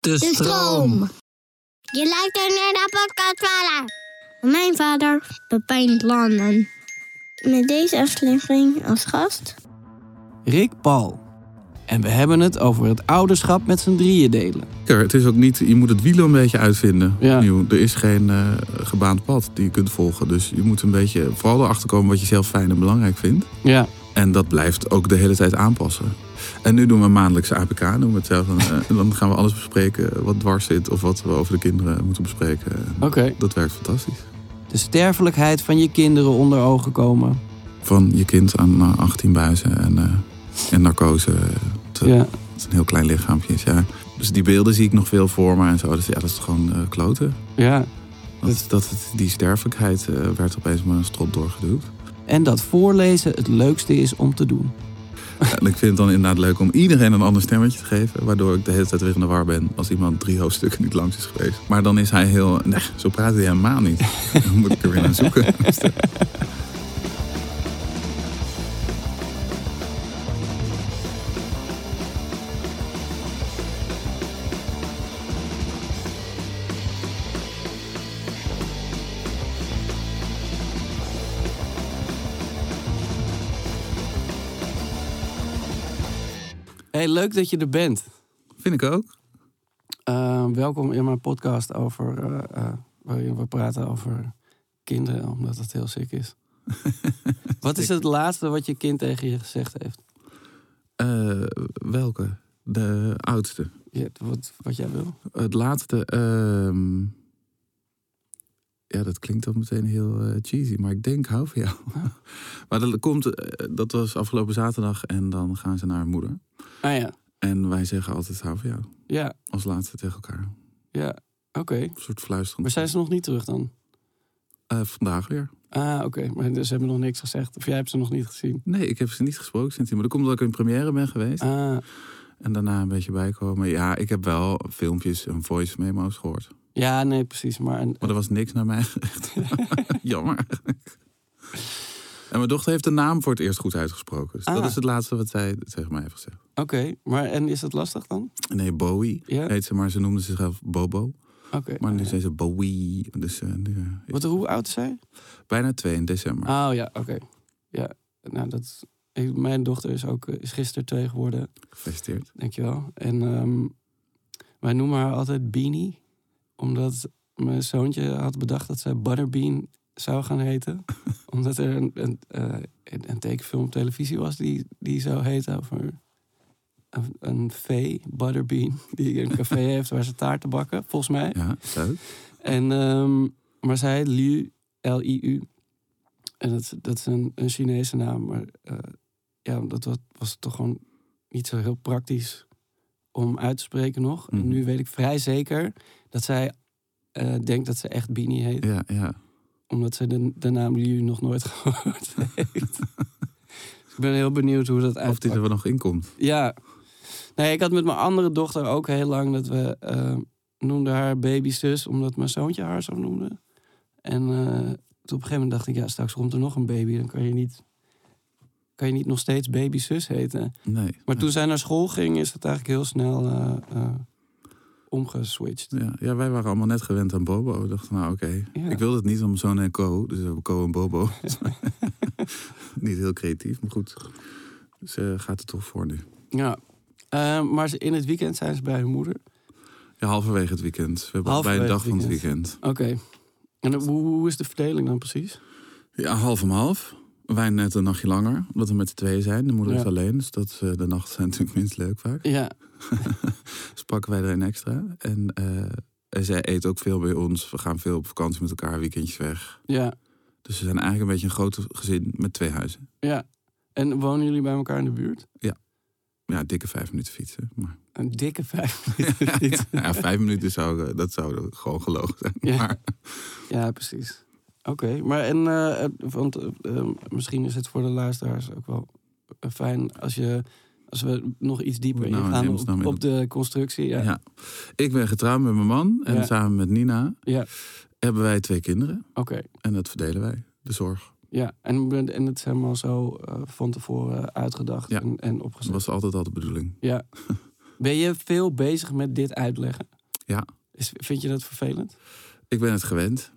De De stroom. Je luistert naar de podcast vader. Mijn vader, Pepijn Landen. Met deze aflevering als gast. Rick Paul. En we hebben het over het ouderschap met z'n drieën delen. Zeker, het is ook niet, je moet het wiel een beetje uitvinden. Ja. opnieuw. Er is geen eh, gebaand pad die je kunt volgen. Dus je moet een beetje vooral erachter komen wat je zelf fijn en belangrijk vindt. Ja, En dat blijft ook de hele tijd aanpassen. En nu doen we maandelijkse APK, noemen we het zelf. En, eh, dan gaan we alles bespreken wat dwars zit of wat we over de kinderen moeten bespreken. En oké. Dat werkt fantastisch. De sterfelijkheid van je kinderen onder ogen komen. Van je kind aan eh, 18 buizen en, eh, en narcose. eh, te- Ja, Het is een heel klein lichaampje. Ja. Dus die beelden zie ik nog veel voor me en zo. Dus ja, dat is gewoon eh, kloten. ja. Dat, dat, het- die sterfelijkheid eh, werd opeens maar een strot doorgeduwd. En dat voorlezen het leukste is om te doen. Ik vind het dan inderdaad leuk om iedereen een ander stemmetje te geven. Waardoor ik de hele tijd weer in de war ben als iemand drie hoofdstukken niet langs is geweest. Maar dan is hij heel... Nee, zo praat hij helemaal niet. Dan moet ik er weer naar zoeken. Hey, leuk dat je er bent. Vind ik ook. Eh, welkom in mijn podcast over, eh, eh, waarin we praten over kinderen, omdat het heel sick is. wat is het laatste wat je kind tegen je gezegd heeft? Eh, welke? De oudste. Ja, wat, wat jij wil? Het laatste... ehm, ja, dat klinkt dan meteen heel eh, cheesy. Maar ik denk, hou van jou. maar dat, komt, eh, dat was afgelopen zaterdag. En dan gaan ze naar haar moeder. Ah ja, En wij zeggen altijd, hou van jou. ja, Als laatste tegen elkaar. ja. Oké. Een soort fluisterend. Maar zijn ze nog niet terug dan? Eh, vandaag weer. Ah, oké. Maar ze hebben nog niks gezegd. Of jij hebt ze nog niet gezien. Nee, ik heb ze niet gesproken sindsdien. Maar dat komt omdat ik in première ben geweest. Ah, En daarna een beetje bijkomen. Ja, ik heb wel filmpjes en voice memo's gehoord. Ja, nee, precies. Maar Maar er was niks naar mij. Jammer. En mijn dochter heeft de naam voor het eerst goed uitgesproken. Dus Ah. dat is het laatste wat zij tegen mij heeft gezegd. oké. Maar en is dat lastig dan? Nee, Bowie Ja. heet ze, maar ze noemde zichzelf Bobo. Oké. Maar nu Ah, zei ze Bowie. Dus eh, nu, eh, Wat, hoe oud is zij? bijna twee in december. Oh ja, oké. Ja, nou dat. ik- mijn dochter is ook is gisteren twee geworden, Gefeliciteerd. dankjewel. En ehm, wij noemen haar altijd Beanie, omdat mijn zoontje had bedacht dat zij Butterbean zou gaan heten. omdat er een, een, eh, een, een tekenfilm op televisie was die, die zou heten over een, een vee, Butterbean, die een café heeft waar ze taarten bakken, volgens mij. Ja, leuk. En, ehm, maar zij Liu, L-I-U. En dat, dat is een, een Chinese naam. Maar eh, ja, dat was, was toch gewoon niet zo heel praktisch om uit te spreken nog. En Mhm. nu weet ik vrij zeker dat zij eh, denkt dat ze echt Bini heet. Ja, ja. Omdat ze de, de naam Liu nog nooit gehoord heeft. dus ik ben heel benieuwd hoe dat Of uitpakt. die er wel nog in komt. Ja. Nee, ik had met mijn andere dochter ook heel lang dat we eh, noemden haar babyzus, omdat mijn zoontje haar zo noemde. En toen op een gegeven moment dacht ik, ja, straks komt er nog een baby, dan kan je niet, kan je niet nog steeds babyzus heten. Nee. Maar toen zij naar school ging, is het eigenlijk heel snel eh, eh, omgeswitcht. Ja, ja, wij waren allemaal net gewend aan Bobo. We dachten, nou oké. Ja. Ik wilde het niet om zo'n en Co. Dus we hebben Co en Bobo. niet heel creatief, maar goed. Dus eh, gaat er toch voor nu. Ja. Eh, maar ze- in het weekend zijn ze bij hun moeder. Ja, halverwege het weekend. We hebben Halverwege bij de dag van het het weekend. Oké. En hoe, hoe is de verdeling dan precies? Ja, half om half. Wij net een nachtje langer, omdat we met z'n tweeën zijn. De moeder Ja. is alleen, dus dat, is, eh, de nachten zijn natuurlijk minst leuk vaak. Ja. dus pakken wij er een extra. En, eh, en zij eet ook veel bij ons. We gaan veel op vakantie met elkaar, weekendjes weg. Ja. Dus we zijn eigenlijk een beetje een groot gezin met twee huizen. Ja. En wonen jullie bij elkaar in de buurt? Ja, dikke vijf minuten fietsen. Maar Een dikke vijf minuten fietsen. ja, vijf minuten zou, eh, dat zou gewoon gelogen zijn. Ja. Maar Ja, precies. Oké, maar en, eh, want eh, eh, misschien is het voor de luisteraars ook wel fijn als je, als we nog iets dieper Nou, ingaan op, de constructie. Ja, ja. ik ben getrouwd met mijn man. En Ja. samen met Nina Ja. hebben wij twee kinderen. oké. En dat verdelen wij, de zorg. Ja, en, en het is helemaal zo van tevoren uitgedacht en, en Dat opgezet. was altijd al de bedoeling. Ja. Ben je veel bezig met dit uitleggen? Ja. Is, vind je dat vervelend? Ik ben het gewend.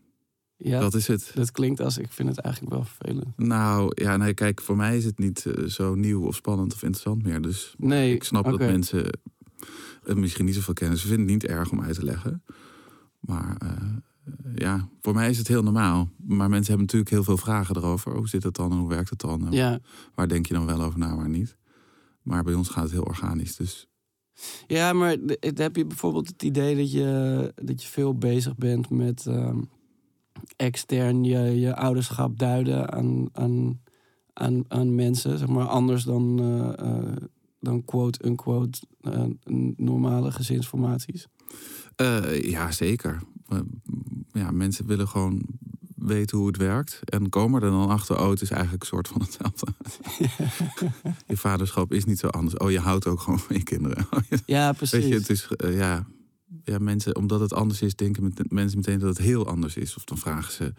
Ja, Dat is het. dat klinkt als ik vind het eigenlijk wel vervelend. Nou, ja, nee, kijk, voor mij is het niet eh, zo nieuw of spannend of interessant meer. Dus Nee, ik snap dat mensen het misschien niet zoveel kennen. Ze vinden het niet erg om uit te leggen. Maar eh, ja, voor mij is het heel normaal. Maar mensen hebben natuurlijk heel veel vragen erover. Hoe zit het dan en hoe werkt het dan? Ja. Waar denk je dan wel over na, waar niet? Maar bij ons gaat het heel organisch. Dus ja, maar heb je bijvoorbeeld het idee dat je, dat je veel bezig bent met ehm, extern je, je ouderschap duiden aan, aan, aan, aan mensen, zeg maar, anders dan, eh, eh, dan quote-unquote eh, normale gezinsformaties? ja, zeker. Ja, mensen willen gewoon weten hoe het werkt. En komen er dan achter, oh, het is eigenlijk een soort van hetzelfde. je vaderschap is niet zo anders. Oh, je houdt ook gewoon van je kinderen. Ja, Weet precies. je, het is, ja, ja, mensen, omdat het anders is, denken met- mensen meteen dat het heel anders is. Of dan vragen ze,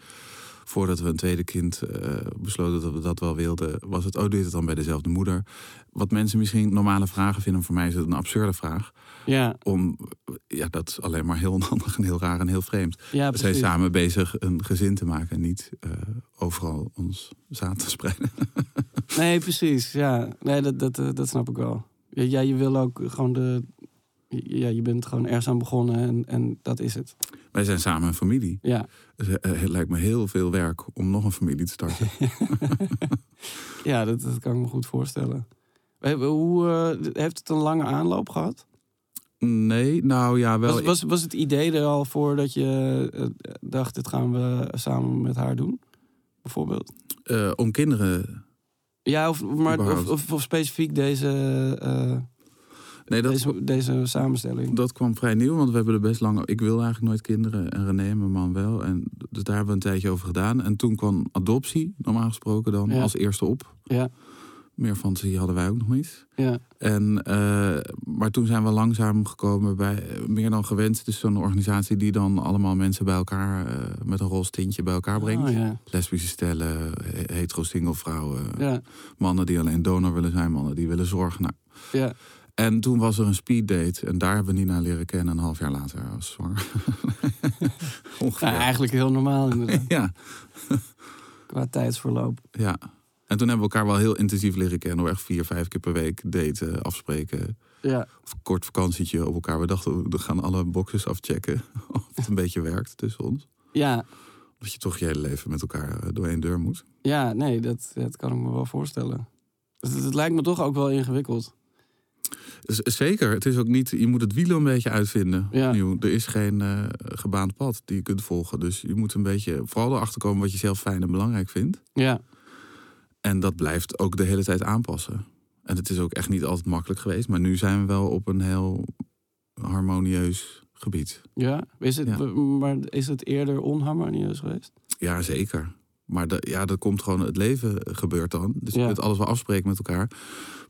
voordat we een tweede kind eh, besloten dat we dat wel wilden, was het, oh, doe je het dan bij dezelfde moeder? Wat mensen misschien normale vragen vinden, voor mij is het een absurde vraag. Ja, Om, ja, dat is alleen maar heel onhandig en heel raar en heel vreemd. ja, We zijn samen bezig een gezin te maken en niet eh, overal ons zaad te spreiden. Nee, precies. Ja, nee, dat, dat, eh, dat snap ik wel. Ja, je wil ook gewoon de. Ja, je bent gewoon ergens aan begonnen en, en dat is het. Wij zijn samen een familie. Ja, Dus, eh, het lijkt me heel veel werk om nog een familie te starten. ja dat, dat kan ik me goed voorstellen. Hoe, eh, heeft het een lange aanloop gehad? Nee, nou ja, wel. Was, was, was het idee er al voor dat je eh, dacht, dit gaan we samen met haar doen? Bijvoorbeeld. om kinderen. Ja, of, maar, of, of, of specifiek deze, Nee, dat, deze, deze samenstelling. dat kwam vrij nieuw, want we hebben er best lang. Ik wil eigenlijk nooit kinderen en René, mijn man wel. En dus daar hebben we een tijdje over gedaan. En toen kwam adoptie, normaal gesproken dan, Ja. als eerste op. Ja, Meer fantasie hadden wij ook nog niet. ja, En, eh, maar toen zijn we langzaam gekomen bij eh, meer dan gewend. Dus zo'n organisatie die dan allemaal mensen bij elkaar eh, met een roze tintje bij elkaar brengt. Oh, ja. Lesbische stellen, he- hetero-single vrouwen, Ja, mannen die alleen donor willen zijn, mannen die willen zorgen. Nou, ja. En toen was er een speeddate. En daar hebben we Nina leren kennen. Een half jaar later was zwanger. Ongeveer. Eigenlijk heel normaal inderdaad, Ja, qua tijdsverloop. ja. En toen hebben we elkaar wel heel intensief leren kennen. Echt vier, vijf keer per week daten, afspreken. Ja, Of een kort vakantietje op elkaar. We dachten, we gaan alle boxes afchecken. Of het een beetje werkt tussen ons. ja, Dat je toch je hele leven met elkaar eh, door één deur moet. ja nee, dat, dat kan ik me wel voorstellen. Het, het lijkt me toch ook wel ingewikkeld. Zeker, het is ook niet, je moet het wiel een beetje uitvinden. Ja. Opnieuw. Er is geen eh, gebaand pad die je kunt volgen. Dus je moet een beetje vooral erachter komen wat je zelf fijn en belangrijk vindt. Ja, En dat blijft ook de hele tijd aanpassen. En het is ook echt niet altijd makkelijk geweest. Maar nu zijn we wel op een heel harmonieus gebied. ja. Is het, Ja. Maar is het eerder onharmonieus geweest? Ja, zeker. Maar de, ja, dat komt gewoon, het leven gebeurt dan. Dus je Ja. kunt alles wel afspreken met elkaar.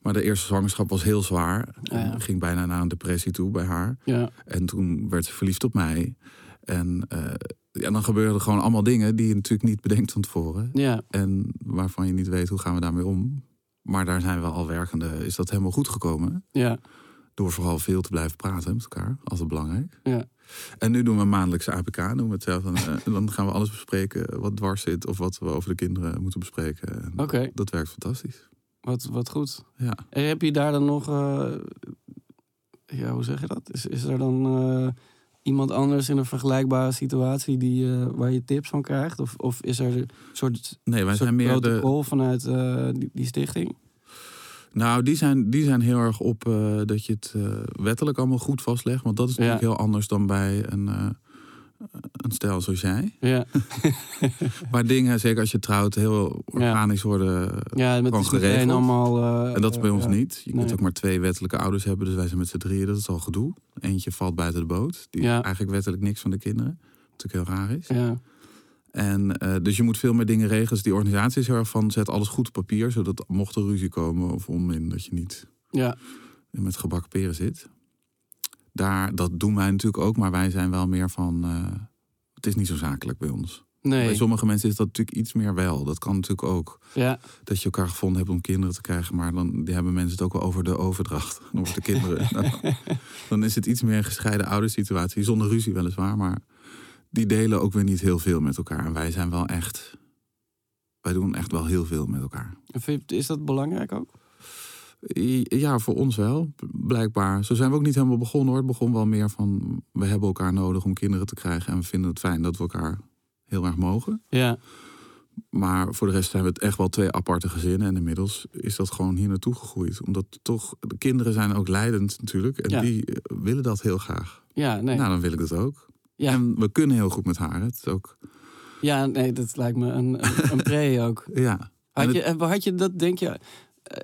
Maar de eerste zwangerschap was heel zwaar. Ja. En ging bijna naar een depressie toe bij haar. Ja, En toen werd ze verliefd op mij. En eh, ja, dan gebeuren er gewoon allemaal dingen die je natuurlijk niet bedenkt van tevoren. ja, En waarvan je niet weet hoe gaan we daarmee om. Maar daar zijn we al werkende. Is dat helemaal goed gekomen? ja, Door vooral veel te blijven praten met elkaar. Altijd belangrijk. ja. En nu doen we maandelijkse APK. Noemen we het zelf. En, eh, dan gaan we alles bespreken wat dwars zit. Of wat we over de kinderen moeten bespreken. En Oké, Dat werkt fantastisch. Wat, wat goed. Ja. En heb je daar dan nog... eh, ja, hoe zeg je dat? Is, is er dan eh, iemand anders in een vergelijkbare situatie die, eh, waar je tips van krijgt? Of, of is er een soort, Nee, wij soort zijn meer de... protocol vanuit die, die stichting? Nou, die zijn, die zijn heel erg op dat je het wettelijk allemaal goed vastlegt. Want dat is natuurlijk Ja. heel anders dan bij een, een stijl zoals jij. Ja, Waar dingen, zeker als je trouwt, heel organisch worden. ja met Gewoon geregeld. allemaal... eh, En dat is bij eh, ons ja. niet. Je kunt Nee. ook maar twee wettelijke ouders hebben. Dus wij zijn met z'n drieën. Dat is al gedoe. Eentje valt buiten de boot. Die Ja. heeft eigenlijk wettelijk niks van de kinderen. Wat natuurlijk heel raar is. Ja, En eh, dus je moet veel meer dingen regelen. Dus die organisatie is heel erg van zet alles goed op papier. Zodat mocht er ruzie komen of onmin, dat je niet ja, met gebakken peren zit. Daar, dat doen wij natuurlijk ook. Maar wij zijn wel meer van... eh, het is niet zo zakelijk bij ons. Nee. Bij sommige mensen is dat natuurlijk iets meer wel. Dat kan natuurlijk ook. Ja, Dat je elkaar gevonden hebt om kinderen te krijgen. Maar dan die hebben mensen het ook wel over de overdracht. Over de kinderen. Nou, dan is het iets meer een gescheiden oudersituatie. Zonder ruzie weliswaar. Maar die delen ook weer niet heel veel met elkaar. En wij zijn wel echt... Wij doen echt wel heel veel met elkaar. Is dat belangrijk ook? Ja, voor ons wel, blijkbaar. Zo zijn we ook niet helemaal begonnen hoor. Het begon wel meer van, we hebben elkaar nodig om kinderen te krijgen. En we vinden het fijn dat we elkaar heel erg mogen. Ja, Maar voor de rest zijn we het echt wel twee aparte gezinnen. En inmiddels is dat gewoon hier naartoe gegroeid. Omdat toch, de kinderen zijn ook leidend natuurlijk. En Ja. die eh, willen dat heel graag. ja, nee. Nou, dan wil ik dat ook. ja. En we kunnen heel goed met haar. Het is ook, ja, nee, dat lijkt me een, een, een pre ook. ja. Had je, en had je dat, denk je, eh,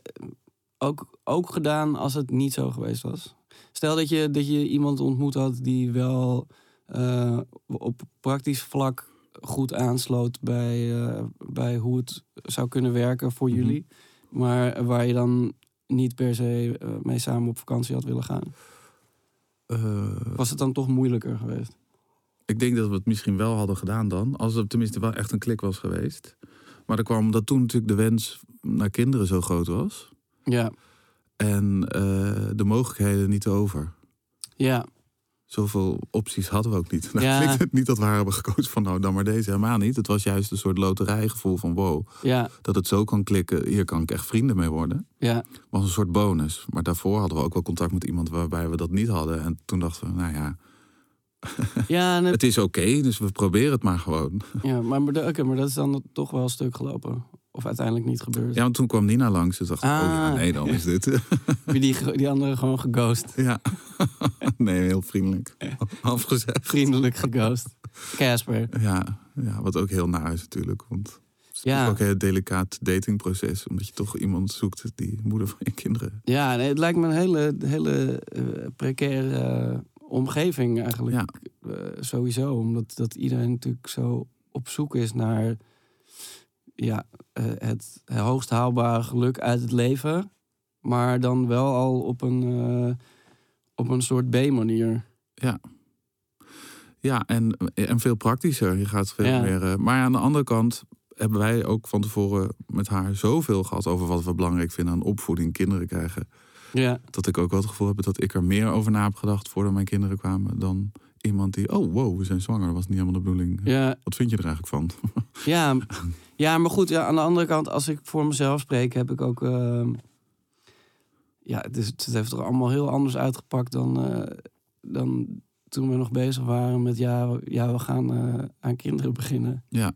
ook, ook gedaan als het niet zo geweest was? Stel dat je, dat je iemand ontmoet had die wel eh, op praktisch vlak goed aansloot bij, eh, bij hoe het zou kunnen werken voor Mhm. jullie. Maar waar je dan niet per se eh, mee samen op vakantie had willen gaan. Was het dan toch moeilijker geweest? Ik denk dat we het misschien wel hadden gedaan dan. Als het tenminste wel echt een klik was geweest. Maar er kwam omdat toen natuurlijk de wens naar kinderen zo groot was. Ja, En eh, de mogelijkheden niet over. ja, Zoveel opties hadden we ook niet. Nou, Ja. het niet dat we hebben gekozen van nou dan maar deze. Helemaal niet. Het was juist een soort loterijgevoel van wow. ja, Dat het zo kan klikken. Hier kan ik echt vrienden mee worden. ja. Was een soort bonus. Maar daarvoor hadden we ook wel contact met iemand waarbij we dat niet hadden. En toen dachten we nou ja. Ja, en het- Het is oké. dus we proberen het maar gewoon. ja maar, maar dat is dan toch wel een stuk gelopen. Of uiteindelijk niet gebeurd. Ja, want toen kwam Nina langs. Dus dacht ik, oh ja, Ah. nee, dan is dit. Heb je die, die andere gewoon geghost? ja. nee, heel vriendelijk. Afgezet. Vriendelijk geghost. Casper. Ja, ja, wat ook heel naar is natuurlijk. Want het is Ja. ook een heel delicaat datingproces. Omdat je toch iemand zoekt die moeder van je kinderen. Ja, nee, het lijkt me een hele, hele eh, precaire eh, omgeving eigenlijk. Ja. Eh, sowieso. Omdat dat iedereen natuurlijk zo op zoek is naar ja, eh, het hoogst haalbare geluk uit het leven. Maar dan wel al op een, eh, op een soort B-manier. Ja, en, en veel praktischer. Je gaat veel Ja. meer. eh, maar aan de andere kant hebben wij ook van tevoren met haar zoveel gehad over wat we belangrijk vinden aan opvoeding, kinderen krijgen. Ja, Dat ik ook wel het gevoel heb dat ik er meer over na heb gedacht voordat mijn kinderen kwamen. Dan iemand die, oh wow, we zijn zwanger. Dat was niet helemaal de bedoeling. ja, Wat vind je er eigenlijk van? Ja, ja maar goed, ja, aan de andere kant, als ik voor mezelf spreek, heb ik ook. ehm, ja, het, is, het heeft er allemaal heel anders uitgepakt dan, eh, dan toen we nog bezig waren met. Ja, we- ja we gaan eh, aan kinderen beginnen. Ja,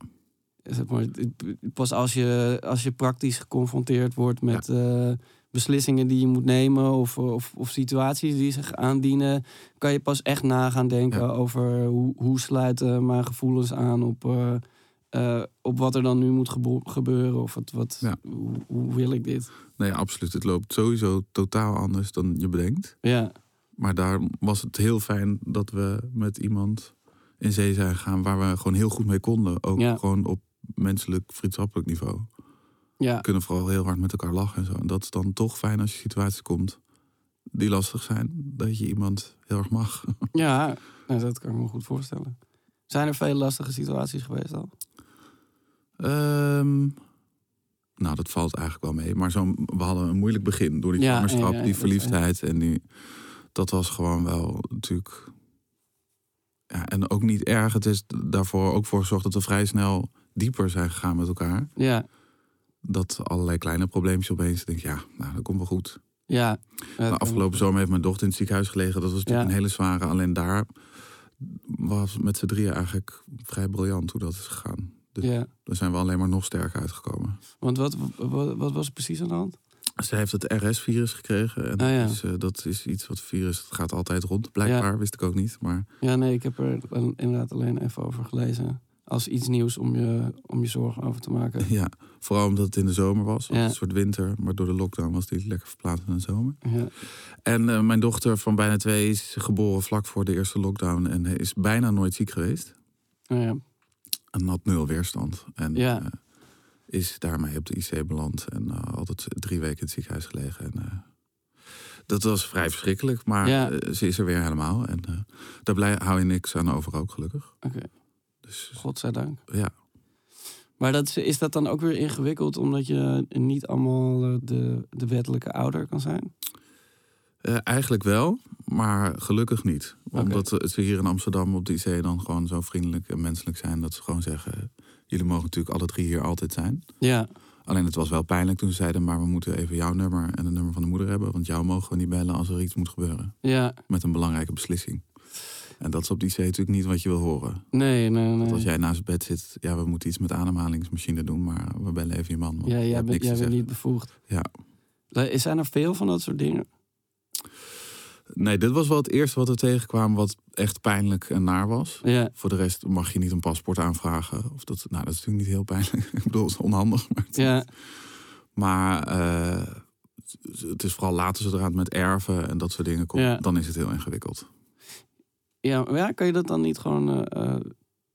Zeg maar, het- pas als je, als je praktisch geconfronteerd wordt met eh, beslissingen die je moet nemen of, of, of situaties die zich aandienen, kan je pas echt na gaan denken Ja. over hoe, hoe sluiten mijn gevoelens aan op, eh, eh, op wat er dan nu moet gebeuren of wat, Ja. hoe, hoe wil ik dit? nee, absoluut. Het loopt sowieso totaal anders dan je bedenkt. Ja, Maar daar was het heel fijn dat we met iemand in zee zijn gegaan waar we gewoon heel goed mee konden. Ook Ja. gewoon op menselijk, vriendschappelijk niveau. Ja, We kunnen vooral heel hard met elkaar lachen en zo. En dat is dan toch fijn als je situaties komt die lastig zijn. Dat je iemand heel erg mag. ja nou, dat kan ik me goed voorstellen. Zijn er veel lastige situaties geweest al? Ehm, nou, dat valt eigenlijk wel mee. Maar zo, we hadden een moeilijk begin door die Ja, zwangerschap, ja, ja, die verliefdheid. En die, dat was gewoon wel natuurlijk... Ja, en ook niet erg. Het is daarvoor ook voor gezorgd dat we vrij snel dieper zijn gegaan met elkaar. Ja, Dat allerlei kleine probleempjes opeens denk ja, nou, dat komt wel goed. ja. Maar afgelopen zomer heeft mijn dochter in het ziekenhuis gelegen. Dat was natuurlijk Ja. een hele zware. Alleen daar was met z'n drieën eigenlijk vrij briljant hoe dat is gegaan. Dus Ja, daar zijn we alleen maar nog sterker uitgekomen. want wat, wat, wat was er precies aan de hand? Ze heeft het RS-virus gekregen. En Ah, ja. dat, is, eh, dat is iets wat virus, het gaat altijd rond. Blijkbaar, wist ik ook niet. Maar Ja, nee, ik heb er inderdaad alleen even over gelezen. Als iets nieuws om je, om je zorgen over te maken. ja, vooral omdat het in de zomer was. Ja. Een soort winter. Maar door de lockdown was die lekker verplaatst naar de zomer. Ja, En eh, mijn dochter van bijna twee is geboren vlak voor de eerste lockdown. En is bijna nooit ziek geweest. nou ja. En had nul weerstand. En Ja. eh, is daarmee op de IC beland. En eh, altijd drie weken in het ziekenhuis gelegen. En, dat was vrij verschrikkelijk. Maar ze is er weer helemaal. En daar blij, hou je niks aan over ook, gelukkig. oké. Dus Godzijdank. ja, Maar dat is, is dat dan ook weer ingewikkeld omdat je niet allemaal eh, de, de wettelijke ouder kan zijn? Eh, eigenlijk wel, maar gelukkig niet. Omdat ze hier in Amsterdam op de IC dan gewoon zo vriendelijk en menselijk zijn... dat ze gewoon zeggen, jullie mogen natuurlijk alle drie hier altijd zijn. Ja, Alleen het was wel pijnlijk toen ze zeiden... maar we moeten even jouw nummer en het nummer van de moeder hebben... want jou mogen we niet bellen als er iets moet gebeuren. ja. Met een belangrijke beslissing. En dat is op die IC natuurlijk niet wat je wil horen. Nee, nee, Want nee. als jij naast bed zit, ja, we moeten iets met ademhalingsmachine doen... maar we bellen even je man. want Ja, jij hebt bent, jij bent niet bevoegd. Ja. Le- Zijn er veel van dat soort dingen? Nee, dit was wel het eerste wat we tegenkwamen... wat echt pijnlijk en naar was. Ja, Voor de rest mag je niet een paspoort aanvragen. Of dat, nou, dat is natuurlijk niet heel pijnlijk. Ik bedoel, het is onhandig. Maar, het- ja, maar eh, het is vooral later zodra het met erven en dat soort dingen komt. Ja. Dan is het heel ingewikkeld. Ja, maar ja, kan je dat dan niet gewoon... eh, eh,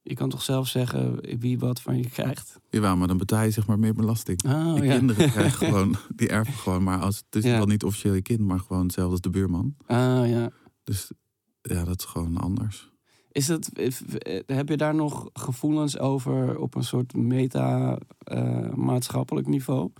je kan toch zelf zeggen wie wat van je krijgt? Jawel, maar dan betaal je zeg maar meer belasting. Oh, Die ja. kinderen krijgen gewoon, die erven gewoon. Maar als, het is Ja. wel niet officieel je kind, maar gewoon hetzelfde als de buurman. Ah, ja. Dus ja, dat is gewoon anders. Is dat, eh, heb je daar nog gevoelens over op een soort meta-maatschappelijk niveau?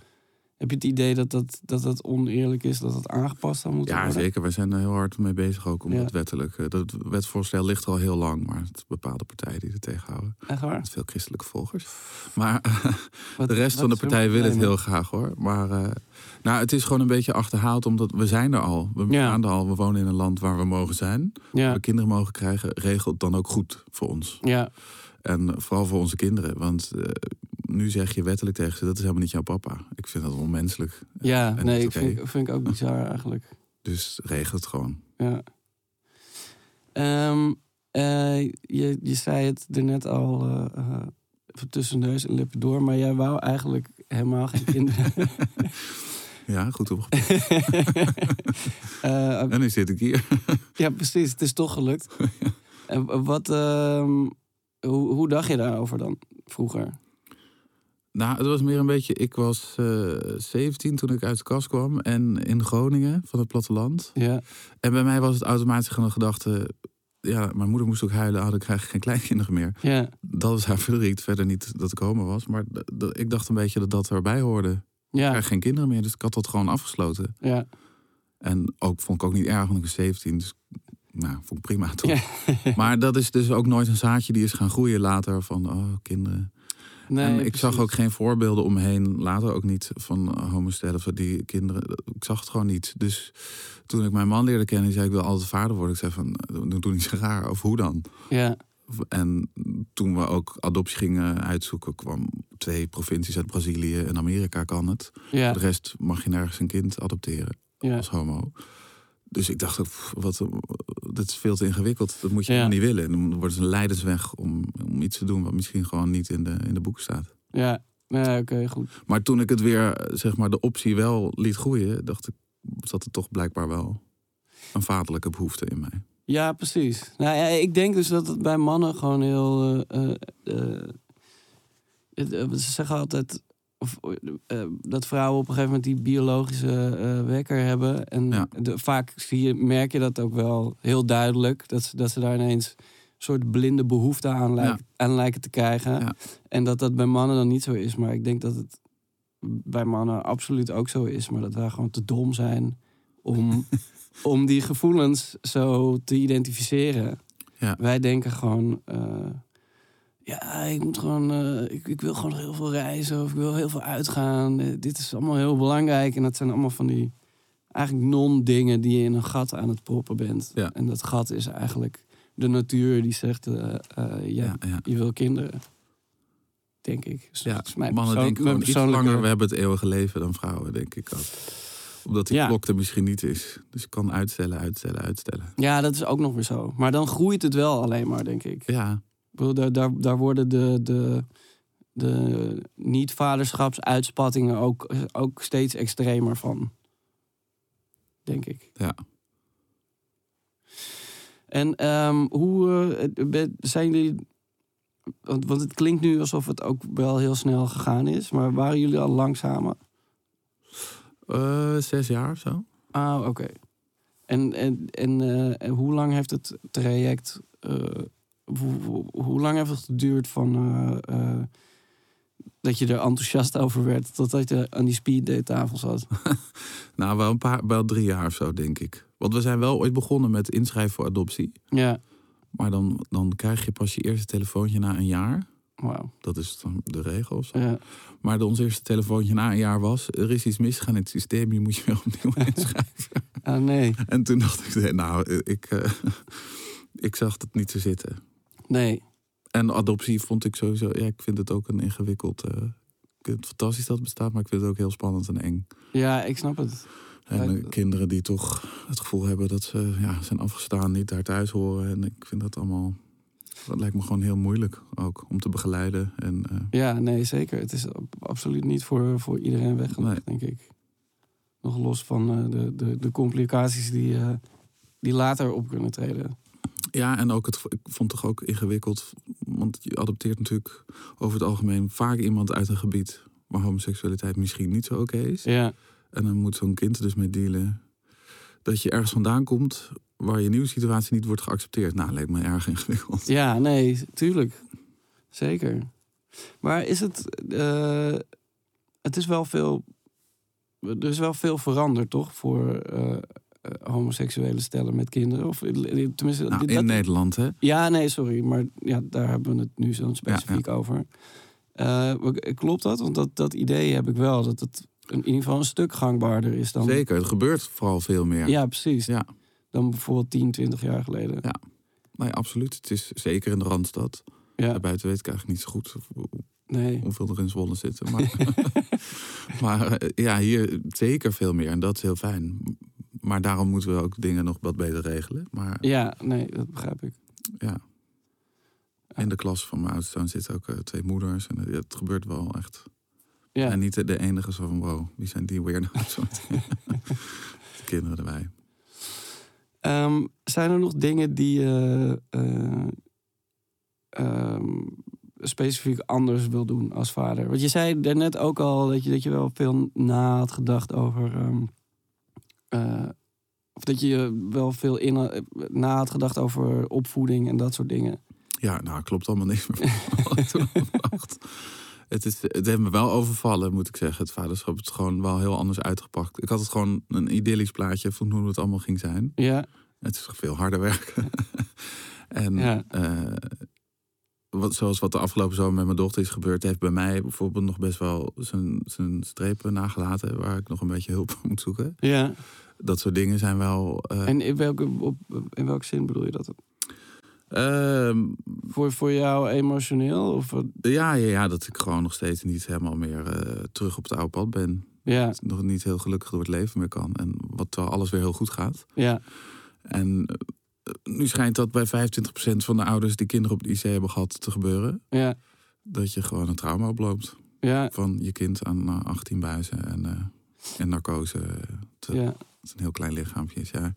Heb je het idee dat dat, dat dat oneerlijk is, dat het aangepast zou moeten Ja, worden? zeker. Wij zijn er heel hard mee bezig ook om Ja. dat wettelijk. eh, Dat wetsvoorstel ligt er al heel lang, maar het bepaalde partijen die er tegenhouden. Echt waar? Met veel christelijke volgers. Maar Wat- De rest van de partijen wil het heel graag hoor. Maar eh, nou, het is gewoon een beetje achterhaald, omdat we zijn er al. We Ja. bestaan er al. We wonen in een land waar we mogen zijn. Ja, We kinderen mogen krijgen. Regelt dan ook goed voor ons. ja, En vooral voor onze kinderen. Want eh, nu zeg je wettelijk tegen ze, dat is helemaal niet jouw papa. Ik vind dat onmenselijk. ja. En Nee, ik vind, vind ik ook bizar eigenlijk. Dus regel het gewoon. Ja. Ehm, eh, je, je zei het er net al even tussen neus en lippen door, maar jij wou eigenlijk helemaal geen kinderen. Ja, goed opgepakt. En nu zit ik hier. ja, precies. Het is toch gelukt. En wat, ehm, hoe, hoe dacht je daarover dan vroeger? Nou, het was meer een beetje... Ik was eh 17 toen ik uit de kast kwam. En in Groningen, van het platteland. Ja, En bij mij was het automatisch gewoon een gedachte... Ja, mijn moeder moest ook huilen. Oh, dan krijg ik geen kleinkinderen meer. ja, Dat was haar verdriet. Verder niet dat ik homo was. Maar ik dacht een beetje dat dat erbij hoorde. Ik ja, krijg geen kinderen meer. Dus ik had dat gewoon afgesloten. ja. En ook vond ik ook niet erg, want ik was 17. Dus nou, vond ik prima toch. Ja. Maar dat is dus ook nooit een zaadje die is gaan groeien later. Van, oh, kinderen. Nee, en ik precies. zag ook geen voorbeelden om me heen. Later ook niet van homostellen of die kinderen. Ik zag het gewoon niet. Dus toen ik mijn man leerde kennen, die zei ik wil altijd vader worden. Ik zei van, doe, doe niet zo raar. Of hoe dan? Ja, En toen we ook adoptie gingen uitzoeken, kwam twee provincies uit Brazilië en Amerika kan het. ja, Voor de rest mag je nergens een kind adopteren ja. als homo. Dus ik dacht, wat, dat is veel te ingewikkeld. Dat moet je Ja. niet willen. En dan wordt het een leidersweg om, om iets te doen wat misschien gewoon niet in de, in de boeken staat. ja. Oké, goed. Maar toen ik het weer, zeg maar, de optie wel liet groeien, dacht ik, zat er toch blijkbaar wel een vaderlijke behoefte in mij. Ja, precies. Nou ja, ik denk dus dat het bij mannen gewoon heel. eh, eh, eh, eh, ze zeggen altijd of, eh, dat vrouwen op een gegeven moment die biologische eh, wekker hebben. En Ja. de, vaak zie je, merk je dat ook wel heel duidelijk. Dat ze, dat ze daar ineens een soort blinde behoefte aan, lijken, aan lijken te krijgen. Ja. En dat dat bij mannen dan niet zo is. Maar ik denk dat het bij mannen absoluut ook zo is. Maar dat wij gewoon te dom zijn om, om die gevoelens zo te identificeren. Ja. Wij denken gewoon, eh, ja, ik moet gewoon, eh, ik, ik wil gewoon heel veel reizen of ik wil heel veel uitgaan. Eh, dit is allemaal heel belangrijk. En dat zijn allemaal van die eigenlijk non-dingen die je in een gat aan het proppen bent. Ja. En dat gat is eigenlijk de natuur die zegt, eh, ja, Ja, ja. je wil kinderen. Denk ik. Dus Ja, is mijn mannen denken gewoon iets langer, we hebben het eeuwige leven dan vrouwen, denk ik ook. Omdat die klok er misschien niet is. Dus je kan uitstellen, uitstellen, uitstellen. Ja, dat is ook nog weer zo. Maar dan groeit het wel alleen maar, denk ik. Ja, bedoel, daar, daar, daar worden de, de, de niet-vaderschapsuitspattingen ook, ook steeds extremer van. Denk ik. ja. En ehm, hoe eh, zijn jullie. Want, want het klinkt nu alsof het ook wel heel snel gegaan is. Maar waren jullie al lang samen? Eh, zes jaar of zo. Ah, oké. En, en, en, eh, en hoe lang heeft het traject eh, hoe, hoe- hoe lang heeft het geduurd van eh, eh, dat je er enthousiast over werd totdat je aan die speed tafel zat? Nou, wel een paar, wel drie jaar of zo, denk ik. Want we zijn wel ooit begonnen met inschrijven voor adoptie. Ja, Maar dan, dan krijg je pas je eerste telefoontje na een jaar. wauw. Dat is dan de regel. of zo. Ja. Maar de, ons eerste telefoontje na een jaar was... er is iets misgegaan in het systeem, je moet je weer opnieuw inschrijven. Ah, nee. en toen dacht ik, nee, nou, ik, eh, ik zag het niet zo zitten. Nee. En adoptie vond ik sowieso... Ja, ik vind het ook een ingewikkeld... eh, ik vind het fantastisch dat het bestaat, maar ik vind het ook heel spannend en eng. Ja, ik snap het. En eh, kinderen die toch het gevoel hebben dat ze ja, zijn afgestaan, niet daar thuis horen. En ik vind dat allemaal. Dat lijkt me gewoon heel moeilijk ook om te begeleiden. En eh, Ja, nee, zeker. Het is ab- absoluut niet voor, voor iedereen weggelegd, denk ik. Nog los van de, de, de complicaties die, die later op kunnen treden. Ja, en ook het, ik vond het toch ook ingewikkeld. Want je adopteert natuurlijk over het algemeen vaak iemand uit een gebied waar homoseksualiteit misschien niet zo oké is. Ja, En dan moet zo'n kind er dus mee dealen. Dat je ergens vandaan komt waar je nieuwe situatie niet wordt geaccepteerd. Nou, lijkt me erg ingewikkeld. ja nee, tuurlijk. Zeker. Maar is het... eh, het is wel veel... Er is wel veel veranderd, toch? Voor eh, homoseksuele stellen met kinderen. Of eh, tenminste... Nou, dit- in dat- Nederland, hè? Ja, nee, sorry. Maar ja, daar hebben we het nu zo specifiek over. Eh, klopt dat? Want dat, dat idee heb ik wel. Dat het in ieder geval een stuk gangbaarder is dan... Zeker, het gebeurt vooral veel meer. Ja, precies. Ja. Dan bijvoorbeeld 10, 20 jaar geleden. Ja. Nee, absoluut. Het is zeker in de Randstad. Ja, Daarbuiten weet ik eigenlijk niet zo goed nee. hoeveel er in Zwolle zitten. Maar, maar eh, ja, hier zeker veel meer. En dat is heel fijn. Maar daarom moeten we ook dingen nog wat beter regelen. Maar Ja, nee, dat begrijp ik. ja, in de klas van mijn oudste zoon zitten ook eh, twee moeders. En eh, het gebeurt wel echt. Ja, En niet de- enige zo van, wow, wie zijn die weirdo's? Kinderen erbij. Ehm, zijn er nog dingen die je eh, ehm, specifiek anders wil doen als vader? Want je zei daarnet ook al dat je, dat je wel veel na had gedacht over. ehm, eh, of dat je wel veel in, eh, na had gedacht over opvoeding en dat soort dingen. Ja, nou, klopt allemaal niks meer. Het, is, het heeft me wel overvallen, moet ik zeggen. Het vaderschap het is gewoon wel heel anders uitgepakt. Ik had het gewoon een idyllisch plaatje van hoe het allemaal ging zijn. Ja, Het is veel harder werken. en Ja. eh, wat, zoals wat de afgelopen zomer met mijn dochter is gebeurd, heeft bij mij bijvoorbeeld nog best wel zijn, zijn strepen nagelaten waar ik nog een beetje hulp voor moet zoeken. ja. Dat soort dingen zijn wel. eh, En in welke, op, in welke zin bedoel je dat? ehm, Voor, voor jou emotioneel? Of, ja, ja, ja, dat ik gewoon nog steeds niet helemaal meer eh, terug op het oude pad ben. ja, nog niet heel gelukkig door het leven meer kan. En wat alles weer heel goed gaat. ja, En eh, nu schijnt dat bij 25% van de ouders die kinderen op de IC hebben gehad te gebeuren. ja, Dat je gewoon een trauma oploopt ja, van je kind aan eh, 18 buizen en, eh en narcose. Te- ja. Het is een heel klein lichaampje. is, Ja.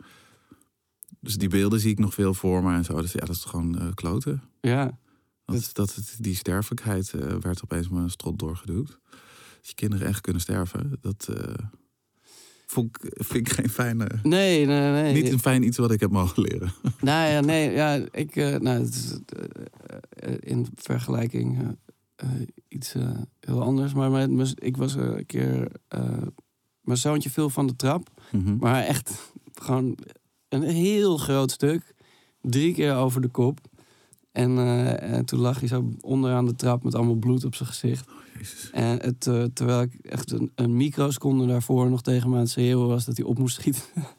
Dus die beelden zie ik nog veel voor me en zo. Dus ja, dat is gewoon eh, kloten. ja. Dat, dat, het- die sterfelijkheid eh, werd opeens met een strot doorgeduwd. Dat je kinderen echt kunnen sterven, dat eh, vond ik, vind ik geen fijne... Nee, nee, nee. Niet een fijn iets wat ik heb mogen leren. Nou ja, nee, ja, ik, eh, nou, het is eh, eh, in vergelijking iets heel anders. Maar mijn, mijn- ik was een keer, mijn zoontje viel van de trap, Mhm. maar echt gewoon een heel groot stuk, drie keer over de kop. En, en toen lag hij zo onderaan de trap met allemaal bloed op zijn gezicht. Jezus. En het, eh, terwijl ik echt een, een microseconde daarvoor nog tegen me aan het schreeuwen was dat hij op moest schieten.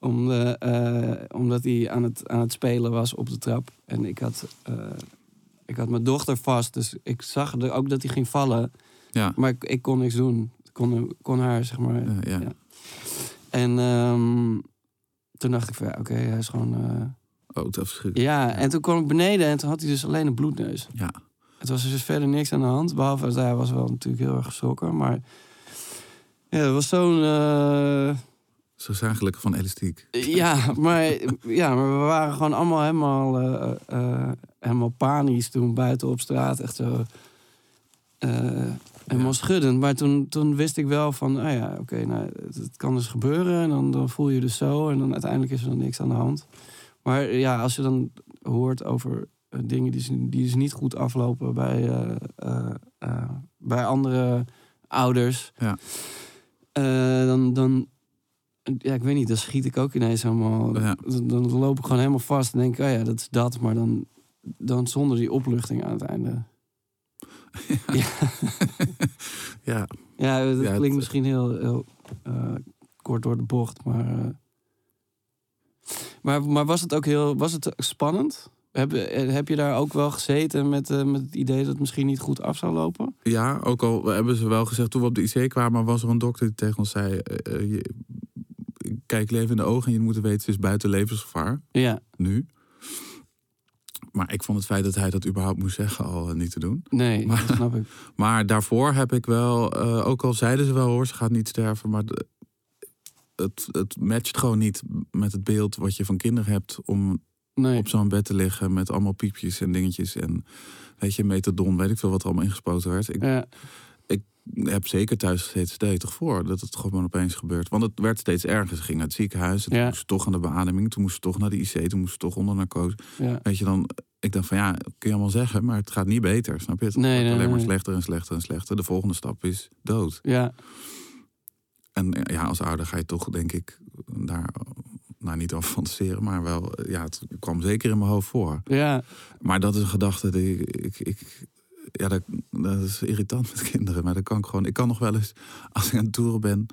Om, de, eh, omdat hij aan het, aan het spelen was op de trap. En ik had, eh, ik had mijn dochter vast, dus ik zag er ook dat hij ging vallen. Ja. Maar ik, ik kon niks doen. Ik kon, kon haar, zeg maar. Ja. En ehm, toen dacht ik van, ja, oké, hij is gewoon... eh, Oh, dat is verschrikkelijk. ja, en toen kwam ik beneden en toen had hij dus alleen een bloedneus. Ja. Het was dus verder niks aan de hand. Behalve dat hij was wel natuurlijk heel erg geschrokken. Maar ja, het was zo'n... eh, Zo gelukkig van elastiek. ja, maar, ja, maar we waren gewoon allemaal helemaal, eh, eh, helemaal panisch toen buiten op straat. Echt zo... eh, helemaal Ja. schuddend. Maar toen, toen wist ik wel van... Ah ja, oké, nou, het, het kan dus gebeuren. En dan, dan voel je dus zo. En dan uiteindelijk is er dan niks aan de hand. Maar ja, als je dan hoort over eh, dingen die, ze- die dus niet goed aflopen bij, eh, eh, eh, bij andere ouders. Ja. Eh, dan, dan, ja, ik weet niet, dan schiet ik ook ineens helemaal. Ja. Dan, dan loop ik gewoon helemaal vast en denk oh ja, dat is dat. Maar dan, dan zonder die opluchting aan het einde. Ja, Ja, dat Ja, het- klinkt misschien heel, heel eh, kort door de bocht, maar, eh, maar. Maar was het ook heel was het spannend? Heb, eh, heb je daar ook wel gezeten met, eh, met het idee dat het misschien niet goed af zou lopen? ja, ook al hebben ze wel gezegd toen we op de IC kwamen, was er een dokter die tegen ons zei: eh, je, Kijk leven in de ogen en je moet weten, het is buiten levensgevaar. Ja, Nu. Maar ik vond het feit dat hij dat überhaupt moest zeggen al niet te doen. nee, Maar- dat snap ik. Maar daarvoor heb ik wel, ook al zeiden ze wel hoor, ze gaat niet sterven, maar de- het, het matcht gewoon niet met het beeld wat je van kinderen hebt om Nee. op zo'n bed te liggen met allemaal piepjes en dingetjes en weet je, metadon, weet ik veel wat er allemaal ingespoten werd. Ik Ja, heb zeker thuis gezeten, stel je toch voor dat het gewoon opeens gebeurt. Want het werd steeds erger. Ze ging naar het ziekenhuis, toen Ja. moest ze toch aan de beademing, toen moest ze toch naar de IC, toen moest ze toch onder narcose. ja. Weet je dan, ik dacht van ja, kun je allemaal zeggen, maar het gaat niet beter, snap je? Het Nee, alleen maar slechter en slechter en slechter. De volgende stap is dood. ja. En ja, als ouder ga je toch, denk ik, daar, nou niet over fantaseren, maar wel, eh, ja, het kwam zeker in mijn hoofd voor. ja. Maar dat is een gedachte die ik, ik, ik ja, dat, dat is irritant met kinderen, maar dat kan ik gewoon. Ik kan nog wel eens, als ik aan het toeren ben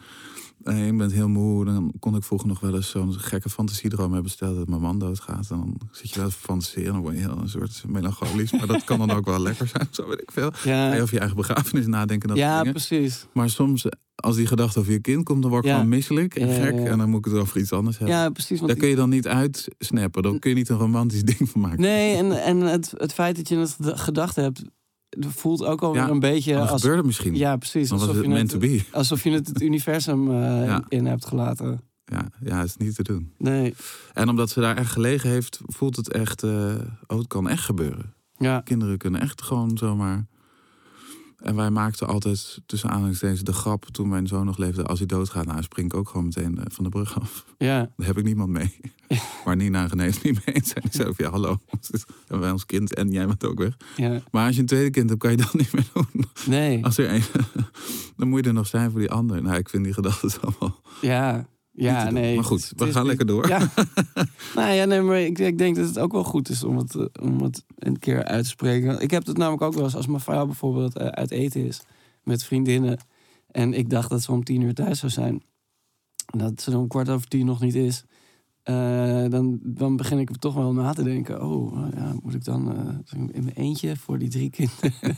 en ik ben heel moe, dan kon ik vroeger nog wel eens zo'n gekke fantasiedroom hebben. Stel dat mijn man doodgaat, en dan zit je wel eens te fantaseren, dan word je heel een soort melancholisch, maar dat kan dan ook wel lekker zijn, zo weet ik veel. Ja, over je eigen begrafenis nadenken, dat ja dingen. precies. Maar soms, als die gedachte over je kind komt, dan word ik Ja. gewoon misselijk en gek. En dan moet ik het over iets anders hebben. Ja, precies. Want Daar kun je dan niet uitsnappen. Dan kun je niet een romantisch ding van maken. Nee, en, en het, het feit dat je het ged- gedacht hebt, voelt ook alweer Ja, een beetje als. gebeurt het misschien. Ja, precies. dan was Alsof het je meant to het, be. alsof je het, het universum eh, Ja. in hebt gelaten. Ja, ja, het is niet te doen. Nee. En omdat ze daar echt gelegen heeft, voelt het echt... eh, oh, het kan echt gebeuren. Ja, Kinderen kunnen echt gewoon zomaar... En wij maakten altijd tussen aanhalingstekens de grap toen mijn zoon nog leefde. Als hij doodgaat, nou spring ik ook gewoon meteen eh, van de brug af. ja, Daar heb ik niemand mee. Maar Nina en René niet mee eens zijn. Ik zei ook, ja hallo. En wij ons kind en jij bent ook weg. ja. Maar als je een tweede kind hebt, kan je dat niet meer doen. Nee. Als er één, dan moet je er nog zijn voor die ander. Nou, ik vind die gedachten allemaal Ja, ja nee. Maar goed, het- we gaan lekker door. Ja. nou ja, nee, maar ik, ik denk dat het ook wel goed is om het, eh, om het een keer uit te spreken. Ik heb het namelijk ook wel eens als mijn vrouw bijvoorbeeld eh, uit eten is met vriendinnen. En ik dacht dat ze om tien uur thuis zou zijn. En dat ze om kwart over tien nog niet is. Eh, dan, dan begin ik toch wel na te denken. Oh, eh, ja, moet ik dan eh, in mijn eentje voor die drie kinderen?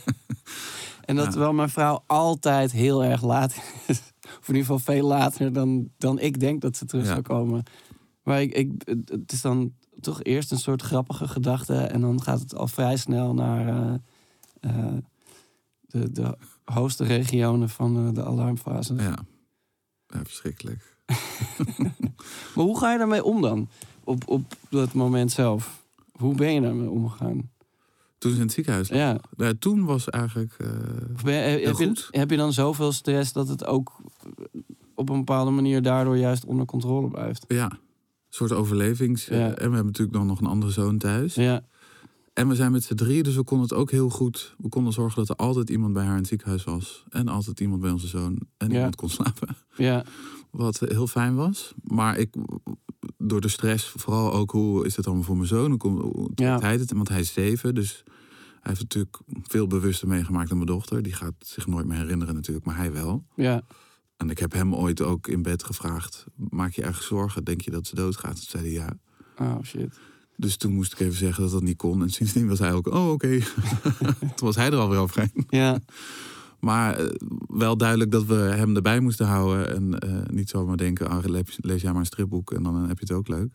en dat Ja. terwijl mijn vrouw altijd heel erg laat is. Of in ieder geval veel later dan, dan ik denk dat ze terug Ja. zou komen. Maar ik, ik, het- is dan toch eerst een soort grappige gedachte. En dan gaat het al vrij snel naar eh, eh, de, de hoogste regionen van eh, de alarmfase. Ja, ja verschrikkelijk. Maar hoe ga je daarmee om dan? Op, op dat moment zelf. Hoe ben je daarmee omgegaan? Toen ze in het ziekenhuis lag. Ja. Ja, toen was eigenlijk... eh, ben heb, Heel je, goed. heb je dan zoveel stress dat het ook op een bepaalde manier daardoor juist onder controle blijft? ja, een soort overlevings... eh, Ja. en we hebben natuurlijk dan nog een andere zoon thuis. Ja, En we zijn met z'n drie, dus we konden het ook heel goed... We konden zorgen dat er altijd iemand bij haar in het ziekenhuis was. En altijd iemand bij onze zoon. En Ja. iemand kon slapen. ja, Wat heel fijn was. Maar ik, door de stress, vooral ook hoe is het allemaal voor mijn zoon? Hoe, kom- hoe Ja. trekt hij het? Want hij is zeven, dus hij heeft natuurlijk veel bewuster meegemaakt dan mijn dochter. Die gaat zich nooit meer herinneren natuurlijk, maar hij wel. ja, En ik heb hem ooit ook in bed gevraagd, maak je erg zorgen? Denk je dat ze doodgaat? Toen zei hij ja. oh shit. Dus toen moest ik even zeggen dat dat niet kon. En sindsdien was hij ook, oh oké. toen was hij er alweer overheen. Ja, Maar eh, wel duidelijk dat we hem erbij moesten houden. En eh, niet zomaar denken, ah, lees, lees jij maar een stripboek en dan heb je het ook leuk.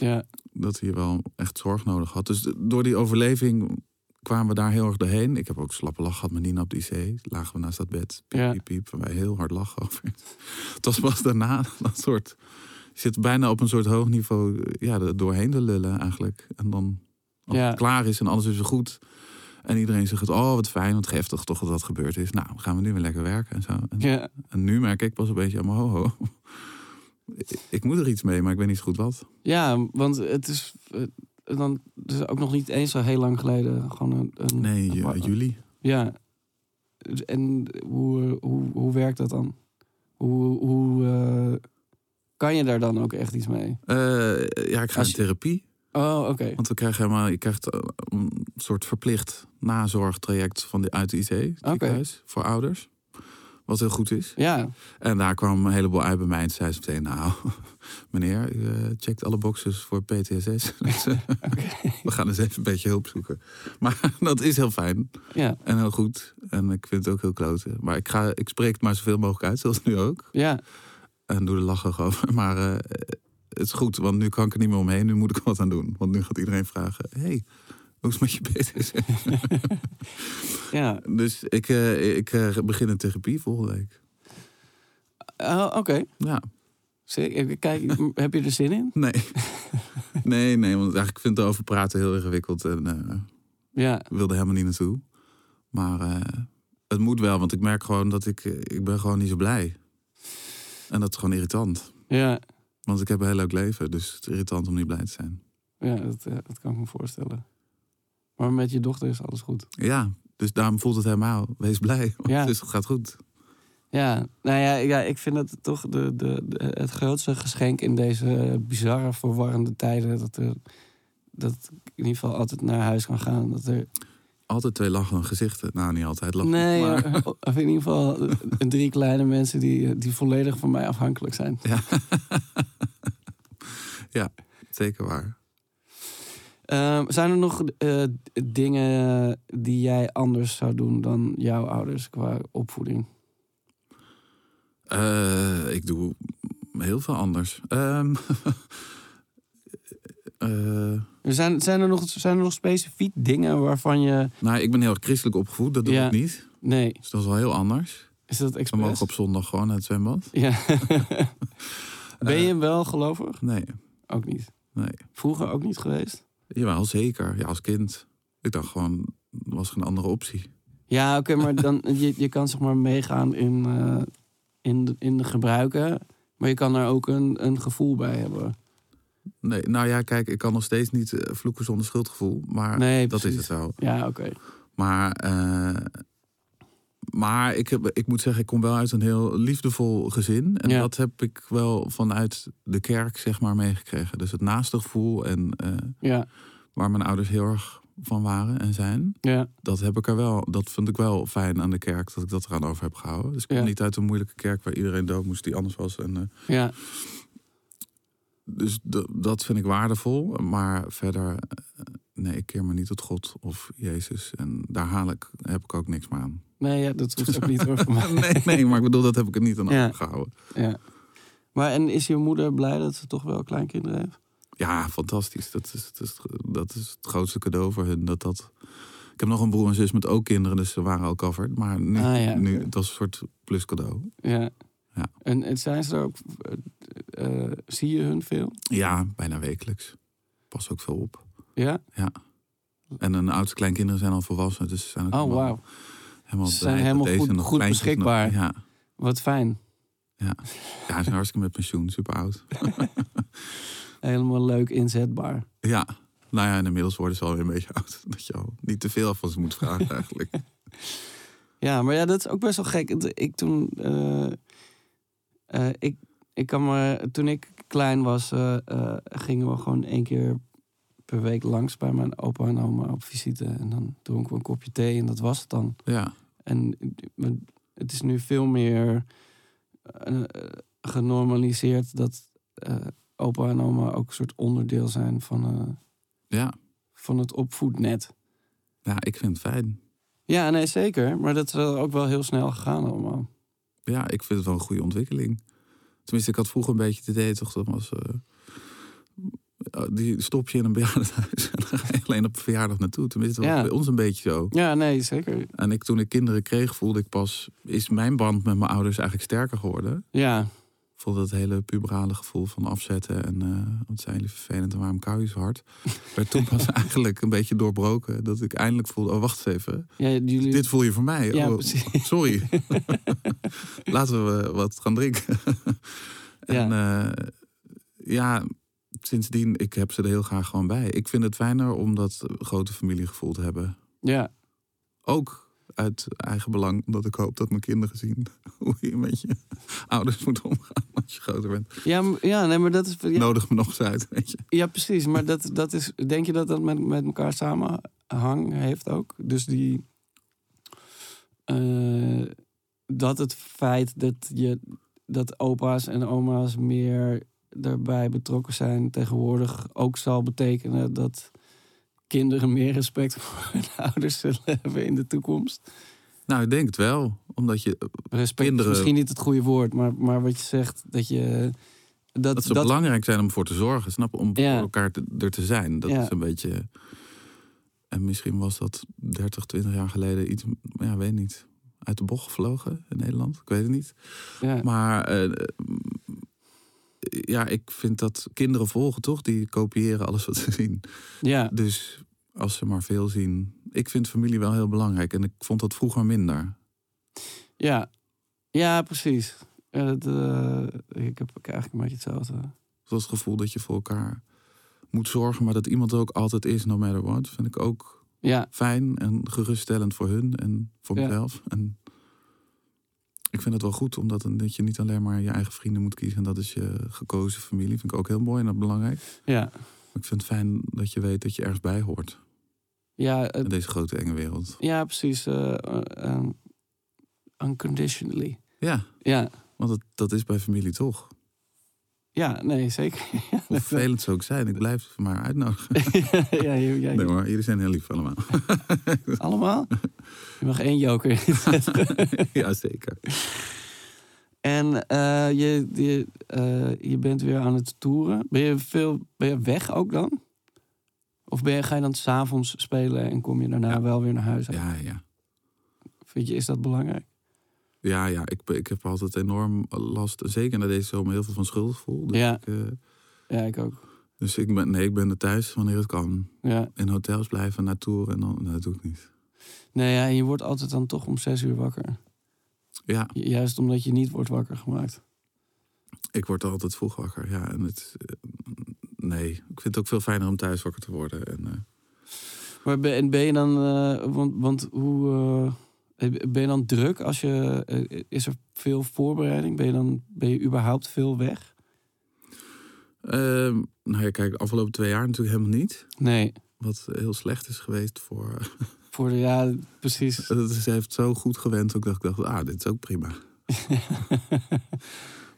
ja, Dat hij wel echt zorg nodig had. Dus door die overleving kwamen we daar heel erg doorheen. Ik heb ook slappe lach gehad met Nina op de IC. Lagen we naast dat bed. Piep, Ja. piep, piep. En wij heel hard lachen over. Het was pas daarna dat soort... Je zit bijna op een soort hoog niveau ja, doorheen te lullen eigenlijk. En dan als Ja. het klaar is en alles is weer goed... En iedereen zegt, oh wat fijn, wat heftig toch dat dat gebeurd is. Nou, gaan we nu weer lekker werken en zo. En, ja. en nu merk ik pas een beetje, aan mijn ho, ho. Ik- moet er iets mee, maar ik weet niet zo goed wat. Ja, want het is. eh, dan dus ook nog niet eens zo heel lang geleden. Gewoon een, een Nee, een juli. Ja. En hoe, hoe, hoe werkt dat dan? Hoe, hoe eh, kan je daar dan ook echt iets mee? Eh, ja, ik ga in therapie. Oh, oké. Want we krijgen helemaal, je krijgt eh, een soort verplicht nazorgtraject van de, uit de IC, voor ouders. Wat heel goed is. Ja, En daar kwam een heleboel uit bij mij. En zei ze meteen, nou, meneer, u eh, checkt alle boxes voor PTSS. We gaan eens even een beetje hulp zoeken. Maar dat is heel fijn ja, en heel goed. En ik vind het ook heel kloten. Maar ik, ga, ik spreek het maar zoveel mogelijk uit, zoals nu ook. ja. En doe er lachen over. Maar eh, het is goed, want nu kan ik er niet meer omheen. Nu moet ik wat aan doen. Want nu gaat iedereen vragen, hey, hoe is het met je PTSS? ja. dus ik, eh, ik eh, begin een therapie volgende week. Oh, oké. Ja. Zeker. Kijk, heb je er zin in? Nee. nee, nee, want eigenlijk vind ik erover praten heel ingewikkeld en eh Ja, wilde helemaal niet naartoe. Maar het moet wel, want ik merk gewoon dat ik, ik ben gewoon niet zo blij. En dat is gewoon irritant. ja. Want ik heb een heel leuk leven, dus het is irritant om niet blij te zijn. Ja, dat, eh, dat kan ik me voorstellen. Maar met je dochter is alles goed. Ja, dus daarom voelt het helemaal. Wees blij, want Ja. het gaat goed. Ja, nou ja, ja ik vind het toch de, de, de- het grootste geschenk in deze bizarre, verwarrende tijden. Dat, er, dat ik in ieder geval altijd naar huis kan gaan. Dat er, Altijd twee lachende gezichten. Nou, niet altijd lachen. nee, maar... of in ieder geval eh, drie kleine mensen die, die volledig van mij afhankelijk zijn. Ja. ja, zeker waar. Ehm, zijn er nog eh, dingen die jij anders zou doen dan jouw ouders qua opvoeding? Eh, ik doe heel veel anders. Ehm, eh, Er Zijn, zijn, er nog, zijn er nog specifiek dingen waarvan je... nou, ik ben heel christelijk opgevoed, dat doe Ja. ik niet. Nee, Dus dat is wel heel anders. is dat We expres? mogen op zondag gewoon naar het zwembad. Ja. ben je wel gelovig? Nee, Ook niet. nee. Vroeger ook niet geweest? Jawel, zeker. Ja, als kind. Ik dacht gewoon, er was geen andere optie. Ja, oké, maar dan, je, je kan zeg maar meegaan in, eh, in, de, in de gebruiken. Maar je kan er ook een, een gevoel bij hebben. Nee, nou ja, kijk, ik kan nog steeds niet eh, vloeken zonder schuldgevoel. Maar Nee, dat is het wel. Ja, oké. Maar, eh, maar ik, heb, ik moet zeggen, ik kom wel uit een heel liefdevol gezin. En Ja. dat heb ik wel vanuit de kerk, zeg maar, meegekregen. Dus het naaste gevoel en eh, Ja, waar mijn ouders heel erg van waren en zijn. ja, Dat heb ik er wel. Dat vind ik wel fijn aan de kerk, dat ik dat eraan over heb gehouden. Dus ik kom Ja. niet uit een moeilijke kerk waar iedereen dood moest die anders was. En, ja. Dus dat vind ik waardevol. Maar verder, eh, nee, ik keer me niet tot God of Jezus. En daar haal ik, heb ik ook niks meer aan. Nee, ja, dat hoeft ook niet hoor. nee, nee, maar ik bedoel, dat heb ik er niet aan Ja. overgehouden. Ja. Maar en is je moeder blij dat ze toch wel kleinkinderen heeft? Ja, fantastisch. Dat is, dat, is, dat is het grootste cadeau voor hun. Dat dat... Ik heb nog een broer en zus met ook kinderen, dus ze waren al covered. Maar nu, Ah, ja, nu het was een soort plus cadeau. Ja. Ja. En, en zijn ze er ook... eh, eh, zie je hun veel? Ja, bijna wekelijks. Pas ook veel op. Ja? En hun oudste kleinkinderen zijn al volwassen, dus ze zijn ook Oh, helemaal, helemaal Ze zijn helemaal deze goed- nog goed nog- beschikbaar. ja, Wat fijn. ja, ze zijn hartstikke met pensioen, super oud. Helemaal leuk inzetbaar. Ja, nou ja, en inmiddels worden ze alweer een beetje oud. Dat je al niet te veel van ze moet vragen eigenlijk. Ja, maar ja, dat is ook best wel gek. Ik toen... eh, eh, ik, ik kan me... Toen ik klein was, eh, eh, gingen we gewoon één keer per week langs bij mijn opa en oma op visite. En dan dronken we een kopje thee en dat was het dan. Ja, En het is nu veel meer genormaliseerd dat opa en oma ook een soort onderdeel zijn van, ja. van het opvoednet. ja, ik vind het fijn. Ja, nee, zeker. Maar dat is ook wel heel snel gegaan allemaal. Ja, ik vind het wel een goede ontwikkeling. Tenminste, ik had vroeger een beetje het idee, toch, dat was... eh, die stop je in een bejaardenhuis en dan ga je alleen op verjaardag naartoe. Tenminste, dat was bij ons een beetje zo. Ja, nee, zeker. En ik, toen ik kinderen kreeg, voelde ik pas... is mijn band met mijn ouders eigenlijk sterker geworden. Ja, voelde het hele puberale gevoel van afzetten en eh, wat zijn jullie vervelend en waarom kou je zo hard. werd toen pas eigenlijk een beetje doorbroken. Dat ik eindelijk voelde, oh wacht eens even, ja jullie... dit voel je voor mij. Ja, oh, sorry. Laten we wat gaan drinken. en Ja. ja, ja sindsdien, ik heb ze er heel graag gewoon bij. Ik vind het fijner om dat grote familiegevoel te hebben. Ja, Ook uit eigen belang, omdat ik hoop dat mijn kinderen zien hoe je met je ouders moet omgaan als je groter bent. ja, ja nee, maar dat is. Ja, Nodig me nog eens uit, weet je. ja precies. Maar dat, dat is. Denk je dat dat met, met elkaar samenhang heeft ook? Dus die. eh, dat het feit dat je. Dat opa's en oma's meer daarbij betrokken zijn tegenwoordig ook zal betekenen dat kinderen meer respect voor hun ouders zullen hebben in de toekomst. Nou, ik denk het wel. Omdat je, Respect Kinderen- is misschien niet het goede woord, maar, maar wat je zegt, dat je. Dat, dat ze dat, belangrijk zijn om voor te zorgen, snap? Om Ja. voor elkaar te- er te zijn. Dat Ja. is een beetje... En misschien was dat 30, 20 jaar geleden iets, ja, weet niet, uit de bocht gevlogen in Nederland. Ik weet het niet. ja, Maar eh, ja, ik vind dat kinderen volgen toch? Die kopiëren alles wat ze zien. ja, Dus als ze maar veel zien. Ik vind familie wel heel belangrijk. En ik vond dat vroeger minder. ja, ja, precies. Ja, dat, eh, ik heb ook eigenlijk een beetje hetzelfde. Zoals het gevoel dat je voor elkaar moet zorgen. Maar dat iemand er ook altijd is, no matter what. Vind ik ook Ja, fijn en geruststellend voor hun en voor Ja. mezelf. En ik vind het wel goed, omdat dat je niet alleen maar je eigen vrienden moet kiezen. En dat is je gekozen familie. Vind ik ook heel mooi en dat belangrijk. ja, Maar ik vind het fijn dat je weet dat je ergens bij hoort. ja, In deze grote enge wereld. ja precies. eh, eh, eh, unconditionally. Ja, Ja, want dat, dat is bij familie toch. Ja, nee, zeker. Hoe vervelend ze ook zijn. Ik blijf ze maar uitnodigen. ja, ja, Nee hoor, jullie zijn heel lief allemaal. allemaal? Je mag één joker inzetten. ja, zeker. En eh, je, je, eh, je bent weer aan het toeren. Ben je, veel, ben je weg ook dan? Of ben je, ga je dan s'avonds spelen en kom je daarna Ja. wel weer naar huis? Ja, ja. Vind je, is dat belangrijk? Ja, ja ik, ik heb altijd enorm last, zeker na deze zomer, heel veel van schuldgevoel. Dus, Ja. ik, eh, Ja, ik ook. dus ik ben, nee, ik ben er thuis wanneer het kan. Ja. In hotels blijven, naar tour en dan, dat doe ik niet. Nee, ja, je wordt altijd dan toch om zes uur wakker. Ja, Ju- Juist omdat je niet wordt wakker gemaakt. ik word altijd vroeg wakker. Ja, en het, eh, nee, ik vind het ook veel fijner om thuis wakker te worden. En, eh, Maar ben, en ben je dan, eh, want, want hoe, eh, ben je dan druk als je, eh, is er veel voorbereiding? Ben je dan, ben je überhaupt veel weg? ehm, nou ja, kijk, de afgelopen twee jaar natuurlijk helemaal niet. Nee, Wat heel slecht is geweest voor... voor de, ja, precies. Het is- heeft zo goed gewend ook dat ik dacht, ah, dit is ook prima.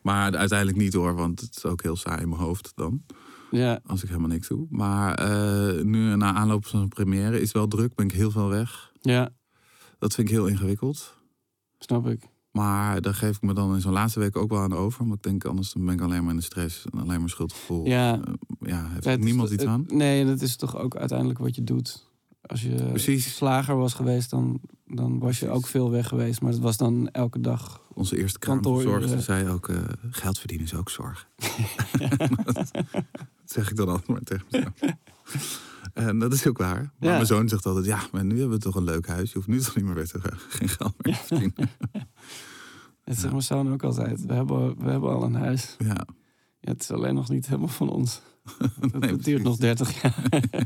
Maar uiteindelijk niet hoor, want het is ook heel saai in mijn hoofd dan. ja, Als ik helemaal niks doe. Maar eh, nu na aanloop van een première is wel druk, ben ik heel veel weg. ja, Dat vind ik heel ingewikkeld. snap ik. Maar daar geef ik me dan in zo'n laatste week ook wel aan over. Omdat ik denk, anders dan ben ik alleen maar in de stress en alleen maar schuldgevoel. Ja. Eh, ja heeft Het- niemand iets aan. Nee, dat is toch ook uiteindelijk wat je doet. Als je Precies. slager was geweest, dan, dan was je ook veel weg geweest. Maar het was dan elke dag. Onze eerste Kantooruren. kamerverzorgster zei ook, eh, geld verdienen is ook zorg. dat zeg ik dan altijd maar tegen mezelf. En dat is ook waar. Maar Ja. mijn zoon zegt altijd, ja, maar nu hebben we toch een leuk huis. Je hoeft nu toch niet meer weer te, geen geld meer te. Dat zegt mijn zoon ook altijd. We hebben, we hebben al een huis. Ja, Ja, het is alleen nog niet helemaal van ons. Nee, dat duurt nog 30 jaar.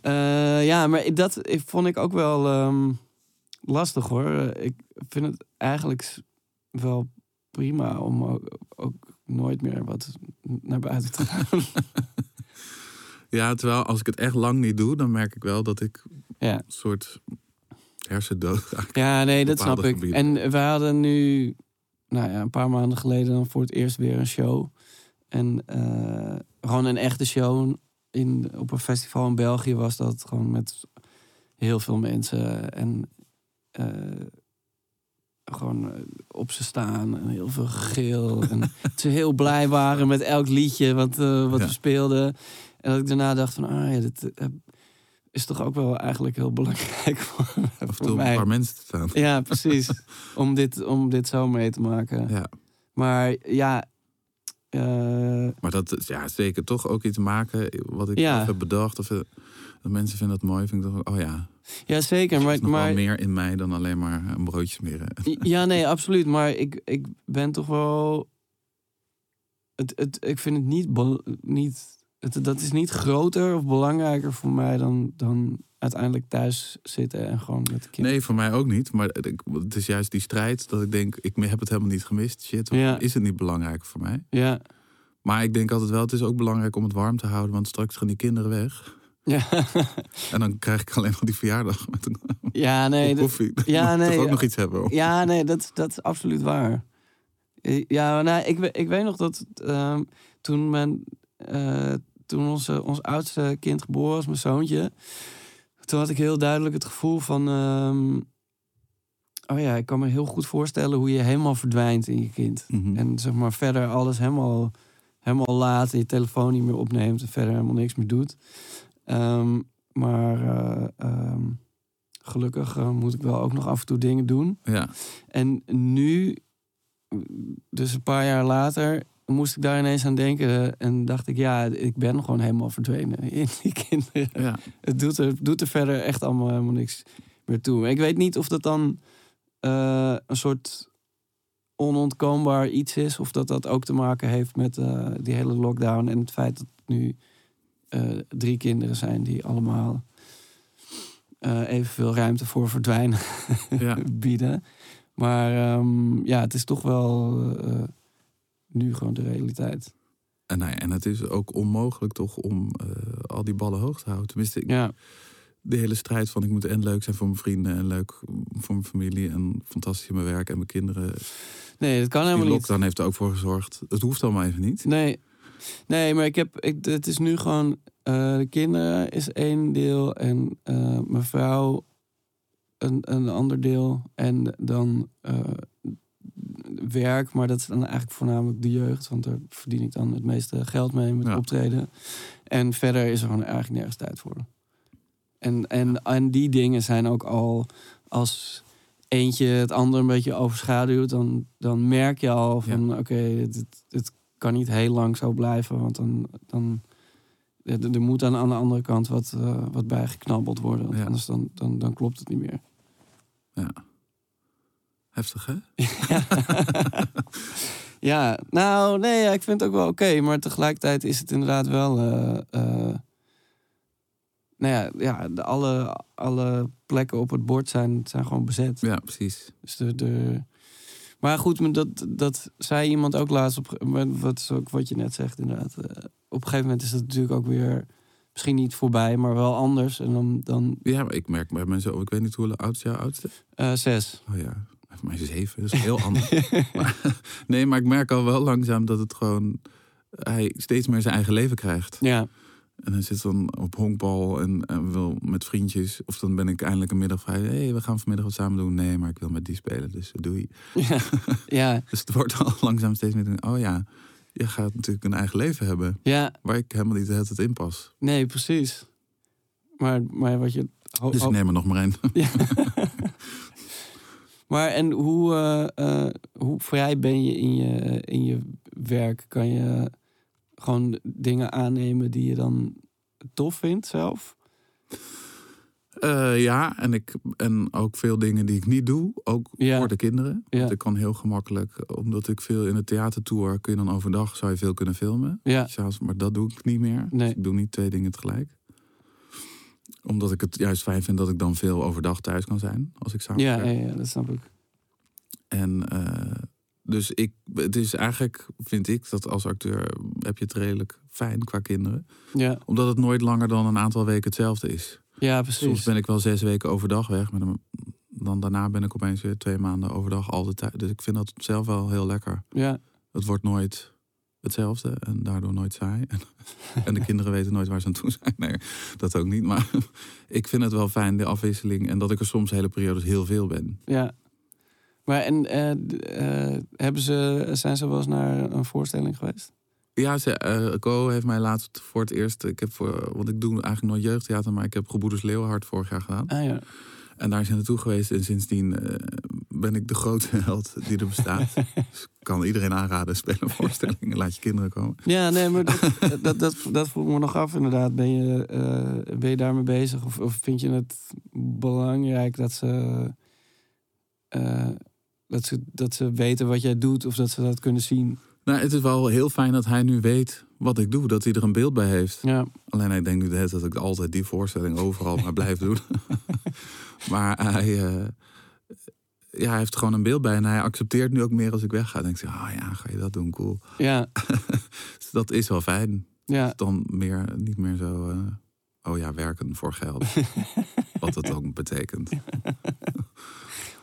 Eh, ja, maar dat vond ik ook wel ehm, lastig hoor. Eh, Ik vind het eigenlijk wel prima om ook, ook nooit meer wat naar buiten te gaan. Ja, terwijl als ik het echt lang niet doe, dan merk ik wel dat ik ja. een soort hersendood raak. ja, nee, dat snap ik. gebieden. En we hadden nu, nou ja, een paar maanden geleden dan voor het eerst weer een show. En eh, gewoon een echte show. In, op een festival in België was dat gewoon met heel veel mensen. En eh, gewoon eh, op ze staan en heel veel gegil. en ze heel blij waren met elk liedje wat, wat Ja. we speelden. En dat ik daarna dacht van, ah ja, dit eh, is toch ook wel eigenlijk heel belangrijk voor, en voor toe een paar mensen te staan. Ja, precies. om, dit, om dit zo mee te maken. Ja. Maar ja, eh, Maar dat ja, zeker toch ook iets maken wat ik Ja. heb bedacht. Of eh, dat mensen vinden dat mooi. Vind ik toch, oh ja, ja zeker. er Maar, is nog maar wel meer in mij dan alleen maar een broodje smeren. ja, nee, absoluut. Maar ik, ik ben toch wel. het, het, ik vind het niet, niet het, dat is niet groter of belangrijker voor mij dan, dan uiteindelijk thuis zitten en gewoon met de kinderen. Nee, voor mij ook niet. Maar het is juist die strijd dat ik denk, ik heb het helemaal niet gemist. Shit, Ja. is het niet belangrijk voor mij? Ja, Maar ik denk altijd wel, het is ook belangrijk om het warm te houden. Want straks gaan die kinderen weg. ja. En dan krijg ik alleen nog die verjaardag met een ja nee. kop dat- koffie. ja, nee, toch ook ja. nog iets hebben. Ja, nee, dat, dat is absoluut waar. Ja, nou, ik, ik weet nog dat ehm, toen, mijn, eh, toen onze, ons oudste kind geboren was, mijn zoontje, toen had ik heel duidelijk het gevoel van. ehm, oh ja, ik kan me heel goed voorstellen hoe je helemaal verdwijnt in je kind. Mhm. En zeg maar verder alles helemaal, helemaal laat en je telefoon niet meer opneemt en verder helemaal niks meer doet. Ehm, maar eh, ehm, gelukkig eh, moet ik wel ook nog af en toe dingen doen. Ja, En nu, dus een paar jaar later, moest ik daar ineens aan denken. En dacht ik, ja, ik ben gewoon helemaal verdwenen in die kinderen. ja. Het doet er, doet er verder echt allemaal helemaal niks meer toe. Ik weet niet of dat dan eh, een soort onontkoombaar iets is. Of dat dat ook te maken heeft met eh, die hele lockdown. En het feit dat het nu eh, drie kinderen zijn die allemaal eh, evenveel ruimte voor verdwijnen ja. bieden. Maar ehm, ja, het is toch wel eh, nu gewoon de realiteit. En, nou ja, en het is ook onmogelijk toch om eh, al die ballen hoog te houden. Tenminste, ik- Ja, de hele strijd van ik moet en leuk zijn voor mijn vrienden en leuk voor mijn familie en fantastisch in mijn werk en mijn kinderen. nee, dat kan Die helemaal niet. lockdown heeft er ook voor gezorgd. Het hoeft allemaal even niet. Nee, nee maar ik heb, ik, het is nu gewoon, eh, de kinderen is één deel en eh, mijn vrouw een, een ander deel. En dan werk, maar dat is dan eigenlijk voornamelijk de jeugd, want daar verdien ik dan het meeste geld mee met Ja. optreden. En verder is er gewoon eigenlijk nergens tijd voor. En, en, en die dingen zijn ook al als eentje het ander een beetje overschaduwt, dan, dan merk je al van oké, het, het, het kan niet heel lang zo blijven, want dan, dan er, moet aan, aan de andere kant wat, eh, wat bij geknabbeld worden, want Ja. anders dan, dan, dan klopt het niet meer. Ja. Heftig, hè? ja, nou nee, ja, ik vind het ook wel oké, maar tegelijkertijd is het inderdaad wel. eh, eh, nou ja, ja de, alle, alle plekken op het bord zijn, zijn gewoon bezet. Ja, precies. Dus de, de... Maar goed, dat, dat zei iemand ook laatst. Op, wat is ook wat je net zegt, inderdaad. Eh, op een gegeven moment is het natuurlijk ook weer. Misschien niet voorbij, maar wel anders. En dan, dan Ja, maar ik merk bij mensen, ik weet niet hoe oud is jouw oudste? zes. Oh ja, het zeven, dat is heel anders. Maar- nee, maar ik merk al wel langzaam dat het gewoon, hij steeds meer zijn eigen leven krijgt. Ja, En hij zit dan op honkbal en, en wil met vriendjes. Of dan ben ik eindelijk een middag vrij. Hé, hey, we gaan vanmiddag wat samen doen. Nee, maar ik wil met die spelen, dus doei. ja, ja, Dus het wordt al langzaam steeds meer. Oh ja, je gaat natuurlijk een eigen leven hebben. ja. Waar ik helemaal niet de hele tijd in pas. Nee, precies. Maar, maar wat je. ho- Dus ik ho- neem er nog maar één. Ja. maar en hoe, eh, eh, hoe vrij ben je in, je in je werk? Kan je gewoon dingen aannemen die je dan tof vindt zelf? Eh, ja, en, ik, en ook veel dingen die ik niet doe. Ook Ja. voor de kinderen. Ja. Want ik kan heel gemakkelijk, omdat ik veel in het theater tour, kun je dan overdag zou je veel kunnen filmen. Ja, maar dat doe ik niet meer. Nee. Dus ik doe niet twee dingen tegelijk. Omdat ik het juist fijn vind dat ik dan veel overdag thuis kan zijn. Als ik samen ja, ja, ja, dat snap ik. En eh, dus ik, het is eigenlijk, vind ik, dat als acteur heb je het redelijk fijn qua kinderen. Ja, Omdat het nooit langer dan een aantal weken hetzelfde is. ja precies. Soms ben ik wel zes weken overdag weg. Maar dan, dan daarna ben ik opeens weer twee maanden overdag al de tijd. Dus ik vind dat zelf wel heel lekker. Ja, Het wordt nooit hetzelfde en daardoor nooit saai. En, en de kinderen weten nooit waar ze aan toe zijn. Nee, dat ook niet. Maar ik vind het wel fijn, de afwisseling. En dat ik er soms hele periodes heel veel ben. ja. Maar en eh, eh, hebben ze, zijn ze wel eens naar een voorstelling geweest? Ja, ze, eh Co heeft mij laatst voor het eerst... Ik heb voor, want ik doe eigenlijk nooit jeugdtheater... maar ik heb Gebroeders Leeuwenhard vorig jaar gedaan. Ah ja. En daar is hij naartoe geweest. En sindsdien eh, ben ik de grote held die er bestaat. dus ik kan iedereen aanraden, speel een voorstelling... en laat je kinderen komen. Ja, nee, maar dat, dat, dat, dat vroeg me nog af inderdaad. Ben je, eh, ben je daarmee bezig? Of, of vind je het belangrijk dat ze, eh, dat, ze, dat ze weten wat jij doet? Of dat ze dat kunnen zien? Nou, het is wel heel fijn dat hij nu weet wat ik doe. Dat hij er een beeld bij heeft. Ja, Alleen ik denk nu de hele tijd dat ik altijd die voorstelling overal maar blijf doen. maar hij, eh, ja, hij heeft gewoon een beeld bij. En hij accepteert nu ook meer als ik wegga. Dan denk ik, ah ja, ga je dat doen, cool. ja, Dus dat is wel fijn. ja. Dan meer, niet meer zo, eh, oh ja, werken voor geld. wat dat ook betekent.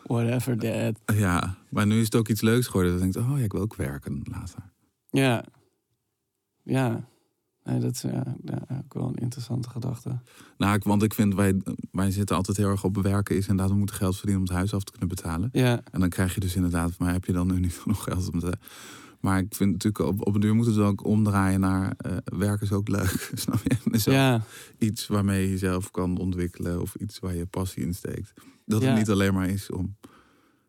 Whatever that. Ja, maar nu is het ook iets leuks geworden. Dan denk ik, oh ja, ik wil ook werken later. Ja. Ja. Nee, dat is ja, ja, ook wel een interessante gedachte. Nou, ik, want ik vind, wij, wij zitten altijd heel erg op bewerken. Is inderdaad, we moeten geld verdienen om het huis af te kunnen betalen. Ja, En dan krijg je dus inderdaad, maar heb je dan nu niet genoeg geld om te... Maar ik vind natuurlijk, op, op een duur moet het ook omdraaien naar... eh werken is ook leuk, snap je? Is ja, iets waarmee je jezelf kan ontwikkelen... of iets waar je passie in steekt. Dat Ja. het niet alleen maar is om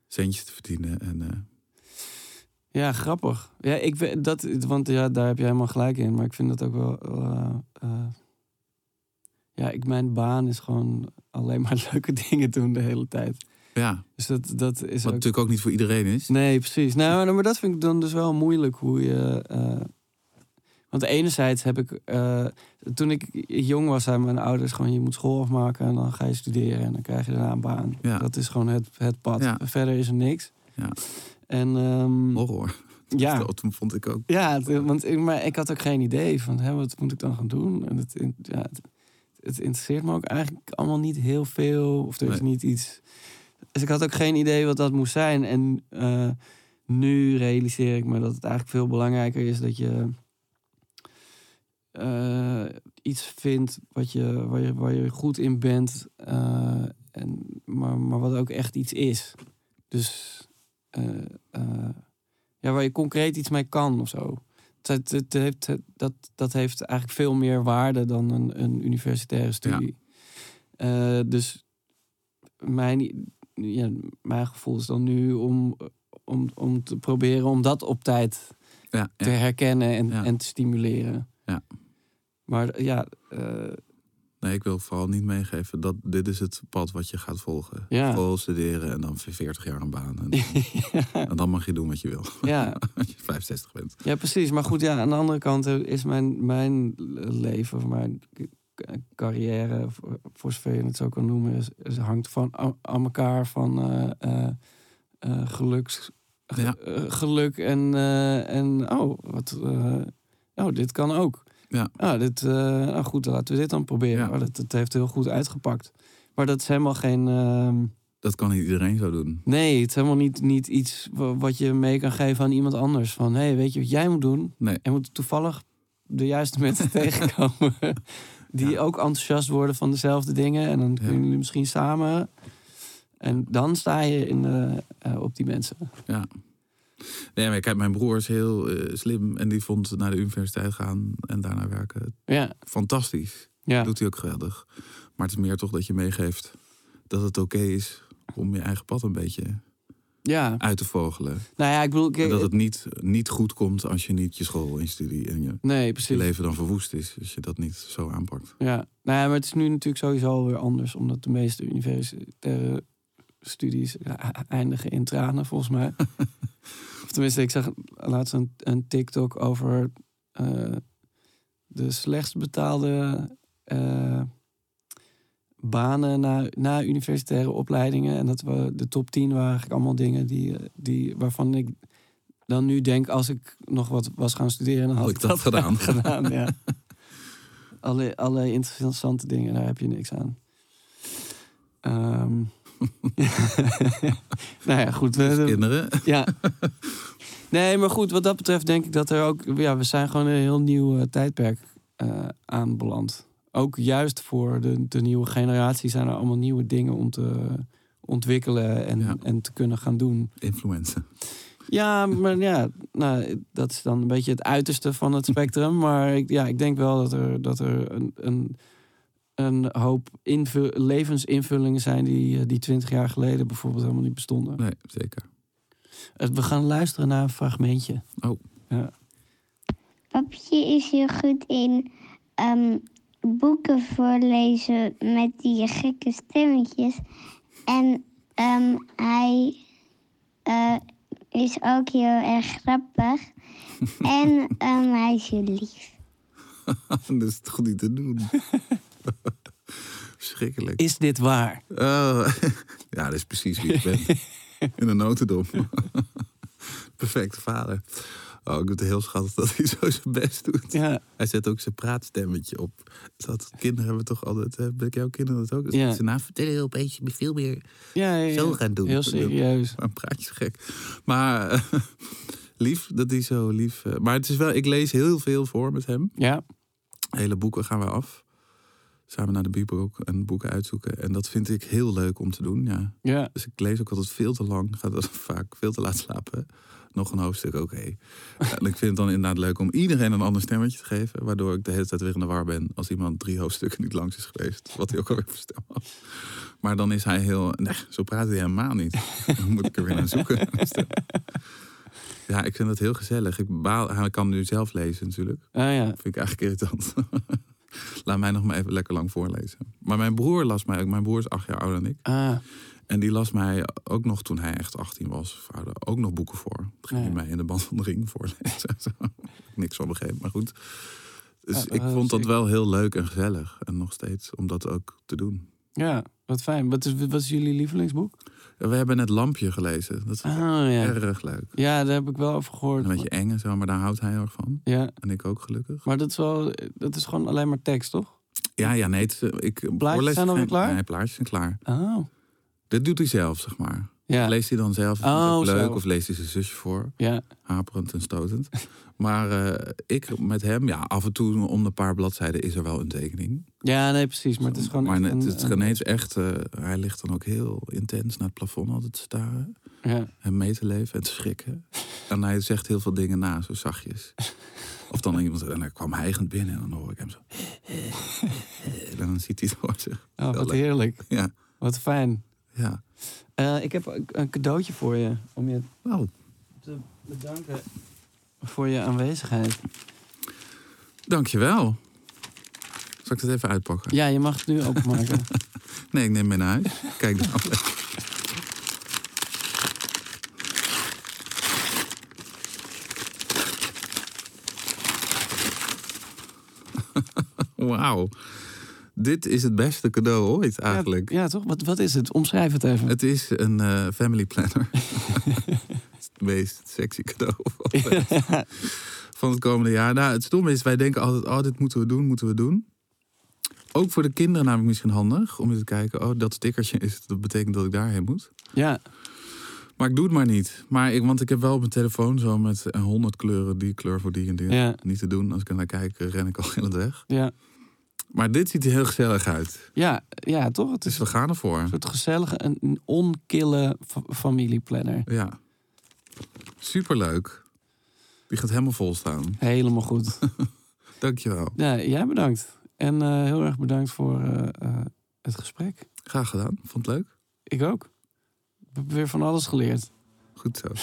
centjes te verdienen. En, eh, ja, grappig. Ja, ik weet dat, want ja, daar heb je helemaal gelijk in. Maar ik vind dat ook wel. eh, eh, ja, ik, mijn baan is gewoon alleen maar leuke dingen doen de hele tijd. ja, Dus dat, dat is wat ook. natuurlijk ook niet voor iedereen is. Nee, precies. Nou, maar dat vind ik dan dus wel moeilijk hoe je. eh, want enerzijds heb ik. toen ik jong was, zeiden mijn ouders gewoon: je moet school afmaken en dan ga je studeren en dan krijg je daarna een baan. Ja. Dat is gewoon het, het pad. Ja. Verder is er niks. Ja. En ehm, Horror. ja. Dat vond ik ook. Ja, want ik, maar ik had ook geen idee van hè, wat moet ik dan gaan doen. En het, ja, het, het interesseert me ook eigenlijk allemaal niet heel veel. Of er is Nee. niet iets. Dus ik had ook geen idee wat dat moest zijn. En eh, nu realiseer ik me dat het eigenlijk veel belangrijker is dat je eh, iets vindt wat je, waar, je, waar je goed in bent. eh, en, maar, maar wat ook echt iets is. Dus ja, waar je concreet iets mee kan of zo. Het, het heeft, dat, dat heeft eigenlijk veel meer waarde dan een, een universitaire studie. Eh, dus mijn, ja, mijn gevoel is dan nu om, om, om te proberen om dat op tijd Ja, te herkennen en, en te stimuleren. Ja. Maar ja, eh, Nee, ik wil vooral niet meegeven dat dit is het pad wat je gaat volgen. Ja. Vooral studeren en dan voor 40 jaar een baan. En, en dan mag je doen wat je wil. ja, Als je 65 bent. Ja, precies. Maar goed, ja, aan de andere kant eh, is mijn, mijn leven, of mijn carrière, voor, zover je het zo kan noemen, is, is- hangt van aan, elkaar van eh, geluks, ge- Ja. geluk en, en oh, wat, oh, dit kan ook. Ja. Ah, dit, eh, nou goed, laten we dit dan proberen. Ja. Oh, dat, dat heeft heel goed uitgepakt. Maar dat is helemaal geen. ehm, Dat kan niet iedereen zo doen. nee, het is helemaal niet, niet iets wa- wat je mee kan geven aan iemand anders. Van hé, hey, weet je wat jij moet doen? Nee. En moet toevallig de juiste mensen tegenkomen. Die Ja. ook enthousiast worden van dezelfde dingen. En dan kunnen jullie misschien samen. En dan sta je in, eh, op die mensen. Ja. Nee, maar kijk, mijn broer is heel eh, slim. En die vond naar de universiteit gaan en daarna werken Ja, fantastisch. ja. Doet hij ook geweldig. Maar het is meer toch dat je meegeeft dat het oké is om je eigen pad een beetje ja. uit te vogelen. Nou ja, ik bedoel... Dat het niet, niet goed komt als je niet je school en studie en je, nee, leven dan verwoest is. Als je dat niet zo aanpakt. Ja, nou ja, maar het is nu natuurlijk sowieso alweer anders. Omdat de meeste universitaire studies ja, eindigen in tranen, volgens mij. of tenminste, ik zag laatst een, een TikTok over eh, de slechtst betaalde eh, banen na, na universitaire opleidingen. En dat we de top 10 waren eigenlijk allemaal dingen die, eh, die, waarvan ik dan nu denk, als ik nog wat was gaan studeren, dan had, ik dat gedaan. gedaan ja. alle, alle interessante dingen, daar heb je niks aan. Ehm, nou ja, goed. We, kinderen. ja. Nee, maar goed, wat dat betreft denk ik dat er ook... Ja, we zijn gewoon een heel nieuw eh, tijdperk eh, aanbeland. Ook juist voor de, de nieuwe generatie zijn er allemaal nieuwe dingen om te ontwikkelen en, Ja. en te kunnen gaan doen. Influencer. Ja, maar ja, nou, dat is dan een beetje het uiterste van het spectrum. Maar ik, ja, ik denk wel dat er, dat er een, een, een hoop invul- levensinvullingen zijn die, eh, die 20 jaar geleden bijvoorbeeld helemaal niet bestonden. Nee, zeker. Eh, We gaan luisteren naar een fragmentje. Oh. Ja. Papje is heel goed in ehm, boeken voorlezen met die gekke stemmetjes. En ehm, hij eh, is ook heel erg grappig. en een meisje lief. dat is toch niet te doen? Verschrikkelijk. Is dit waar? Oh, ja, dat is precies wie ik ben. In een notendom. Perfecte vader. Oh, ik vind het heel schattig dat hij zo zijn best doet. Ja, Hij zet ook zijn praatstemmetje op. Dat kinderen hebben toch altijd... Ben ik jouw kinderen dat ook? Ja. Ze na vertellen beetje veel meer ja, ja, zo gaan doen. Heel serieus. Maar een praatje gek. Maar lief, dat hij zo lief... eh, maar het is wel... Ik lees heel veel voor met hem. Ja, Hele boeken gaan we af. Samen naar de bibliotheek en boeken uitzoeken. En dat vind ik heel leuk om te doen, ja. ja. Dus ik lees ook altijd veel te lang. Ga dat vaak veel te laat slapen. Nog een hoofdstuk, oké. En ik vind het dan inderdaad leuk om iedereen een ander stemmetje te geven. Waardoor ik de hele tijd weer in de war ben. Als iemand drie hoofdstukken niet langs is geweest. Wat hij ook alweer stem had. Maar dan is hij heel... Nee, zo praat hij helemaal niet. Dan moet ik er weer naar zoeken. Ja, ik vind het heel gezellig. Ik baal, hij kan nu zelf lezen natuurlijk. Ah ja. Vind ik eigenlijk irritant. Laat mij nog maar even lekker lang voorlezen. Maar mijn broer las mij ook. Mijn broer is acht jaar ouder dan ik. Ah, En die las mij ook nog toen hij echt 18 was, ook nog boeken voor. Toen ging hij mij in de band van de ring voorlezen. Niks van begrepen, maar goed. Dus Ja, ik dat vond dat wel heel leuk en gezellig. En nog steeds om dat ook te doen. ja, wat fijn. Wat is, wat is jullie lievelingsboek? We hebben net Lampje gelezen. Dat is Ah ja. erg leuk. Ja, daar heb ik wel over gehoord. Een beetje eng en zo, maar daar houdt hij erg van. Ja, En ik ook gelukkig. maar dat is wel, dat is gewoon alleen maar tekst, toch? Ja, ja, nee. Het, eh, ik, voorlezen zijn alweer klaar? Nee, plaatjes zijn klaar. Oh. Dit doet hij zelf, zeg maar. Ja, Leest hij dan zelf? Het Oh, leuk? zo. Of leest hij zijn zusje voor? ja, haperend en stotend. Maar eh, ik met hem, ja, af en toe om de paar bladzijden is er wel een tekening. ja, nee, precies. Maar het is gewoon. maar een- het is een- echt, eh, hij ligt dan ook heel intens naar het plafond altijd te staren. Ja, En mee te leven en te schrikken. en hij zegt heel veel dingen na, zo zachtjes. Of dan iemand, en hij kwam hijgend binnen en dan hoor ik hem zo. en dan ziet hij het voor zich. oh, wat leuk. heerlijk. Ja, Wat fijn. ja. Eh, ik heb een cadeautje voor je om je Oh, te bedanken voor je aanwezigheid. dankjewel. Zal ik het even uitpakken? Ja, je mag het nu openmaken. Nee, ik neem mee naar huis. Kijk dan. Wauw. Dit is het beste cadeau ooit eigenlijk. Ja, ja, toch? Wat, wat is het? Omschrijf het even. Het is een eh, family planner. het meest sexy cadeau van, van het komende jaar. Nou, het stomme is, wij denken altijd, oh, dit moeten we doen, moeten we doen. Ook voor de kinderen namelijk misschien handig om eens te kijken, oh, dat stickertje is, dat betekent dat ik daarheen moet. Ja, Maar ik doe het maar niet. Maar ik, want ik heb wel op mijn telefoon zo met eh, honderd kleuren, die kleur voor die en die. Ja. Niet te doen. Als ik er naar kijk, eh, ren ik al gillend weg. ja, Maar dit ziet er heel gezellig uit. ja, ja, toch? Het Dus is we gaan ervoor. een soort gezellige, een, onkille fa- familieplanner. Ja. Superleuk. Die gaat helemaal vol staan. Helemaal goed. Dankjewel. Ja, jij bedankt. En eh, heel erg bedankt voor eh, eh, het gesprek. Graag gedaan. Vond het leuk? Ik ook. Ik heb weer van alles geleerd. Goed zo.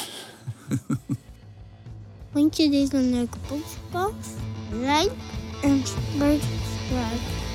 Vond je dit een leuke podcast? Like en subscribe. 对。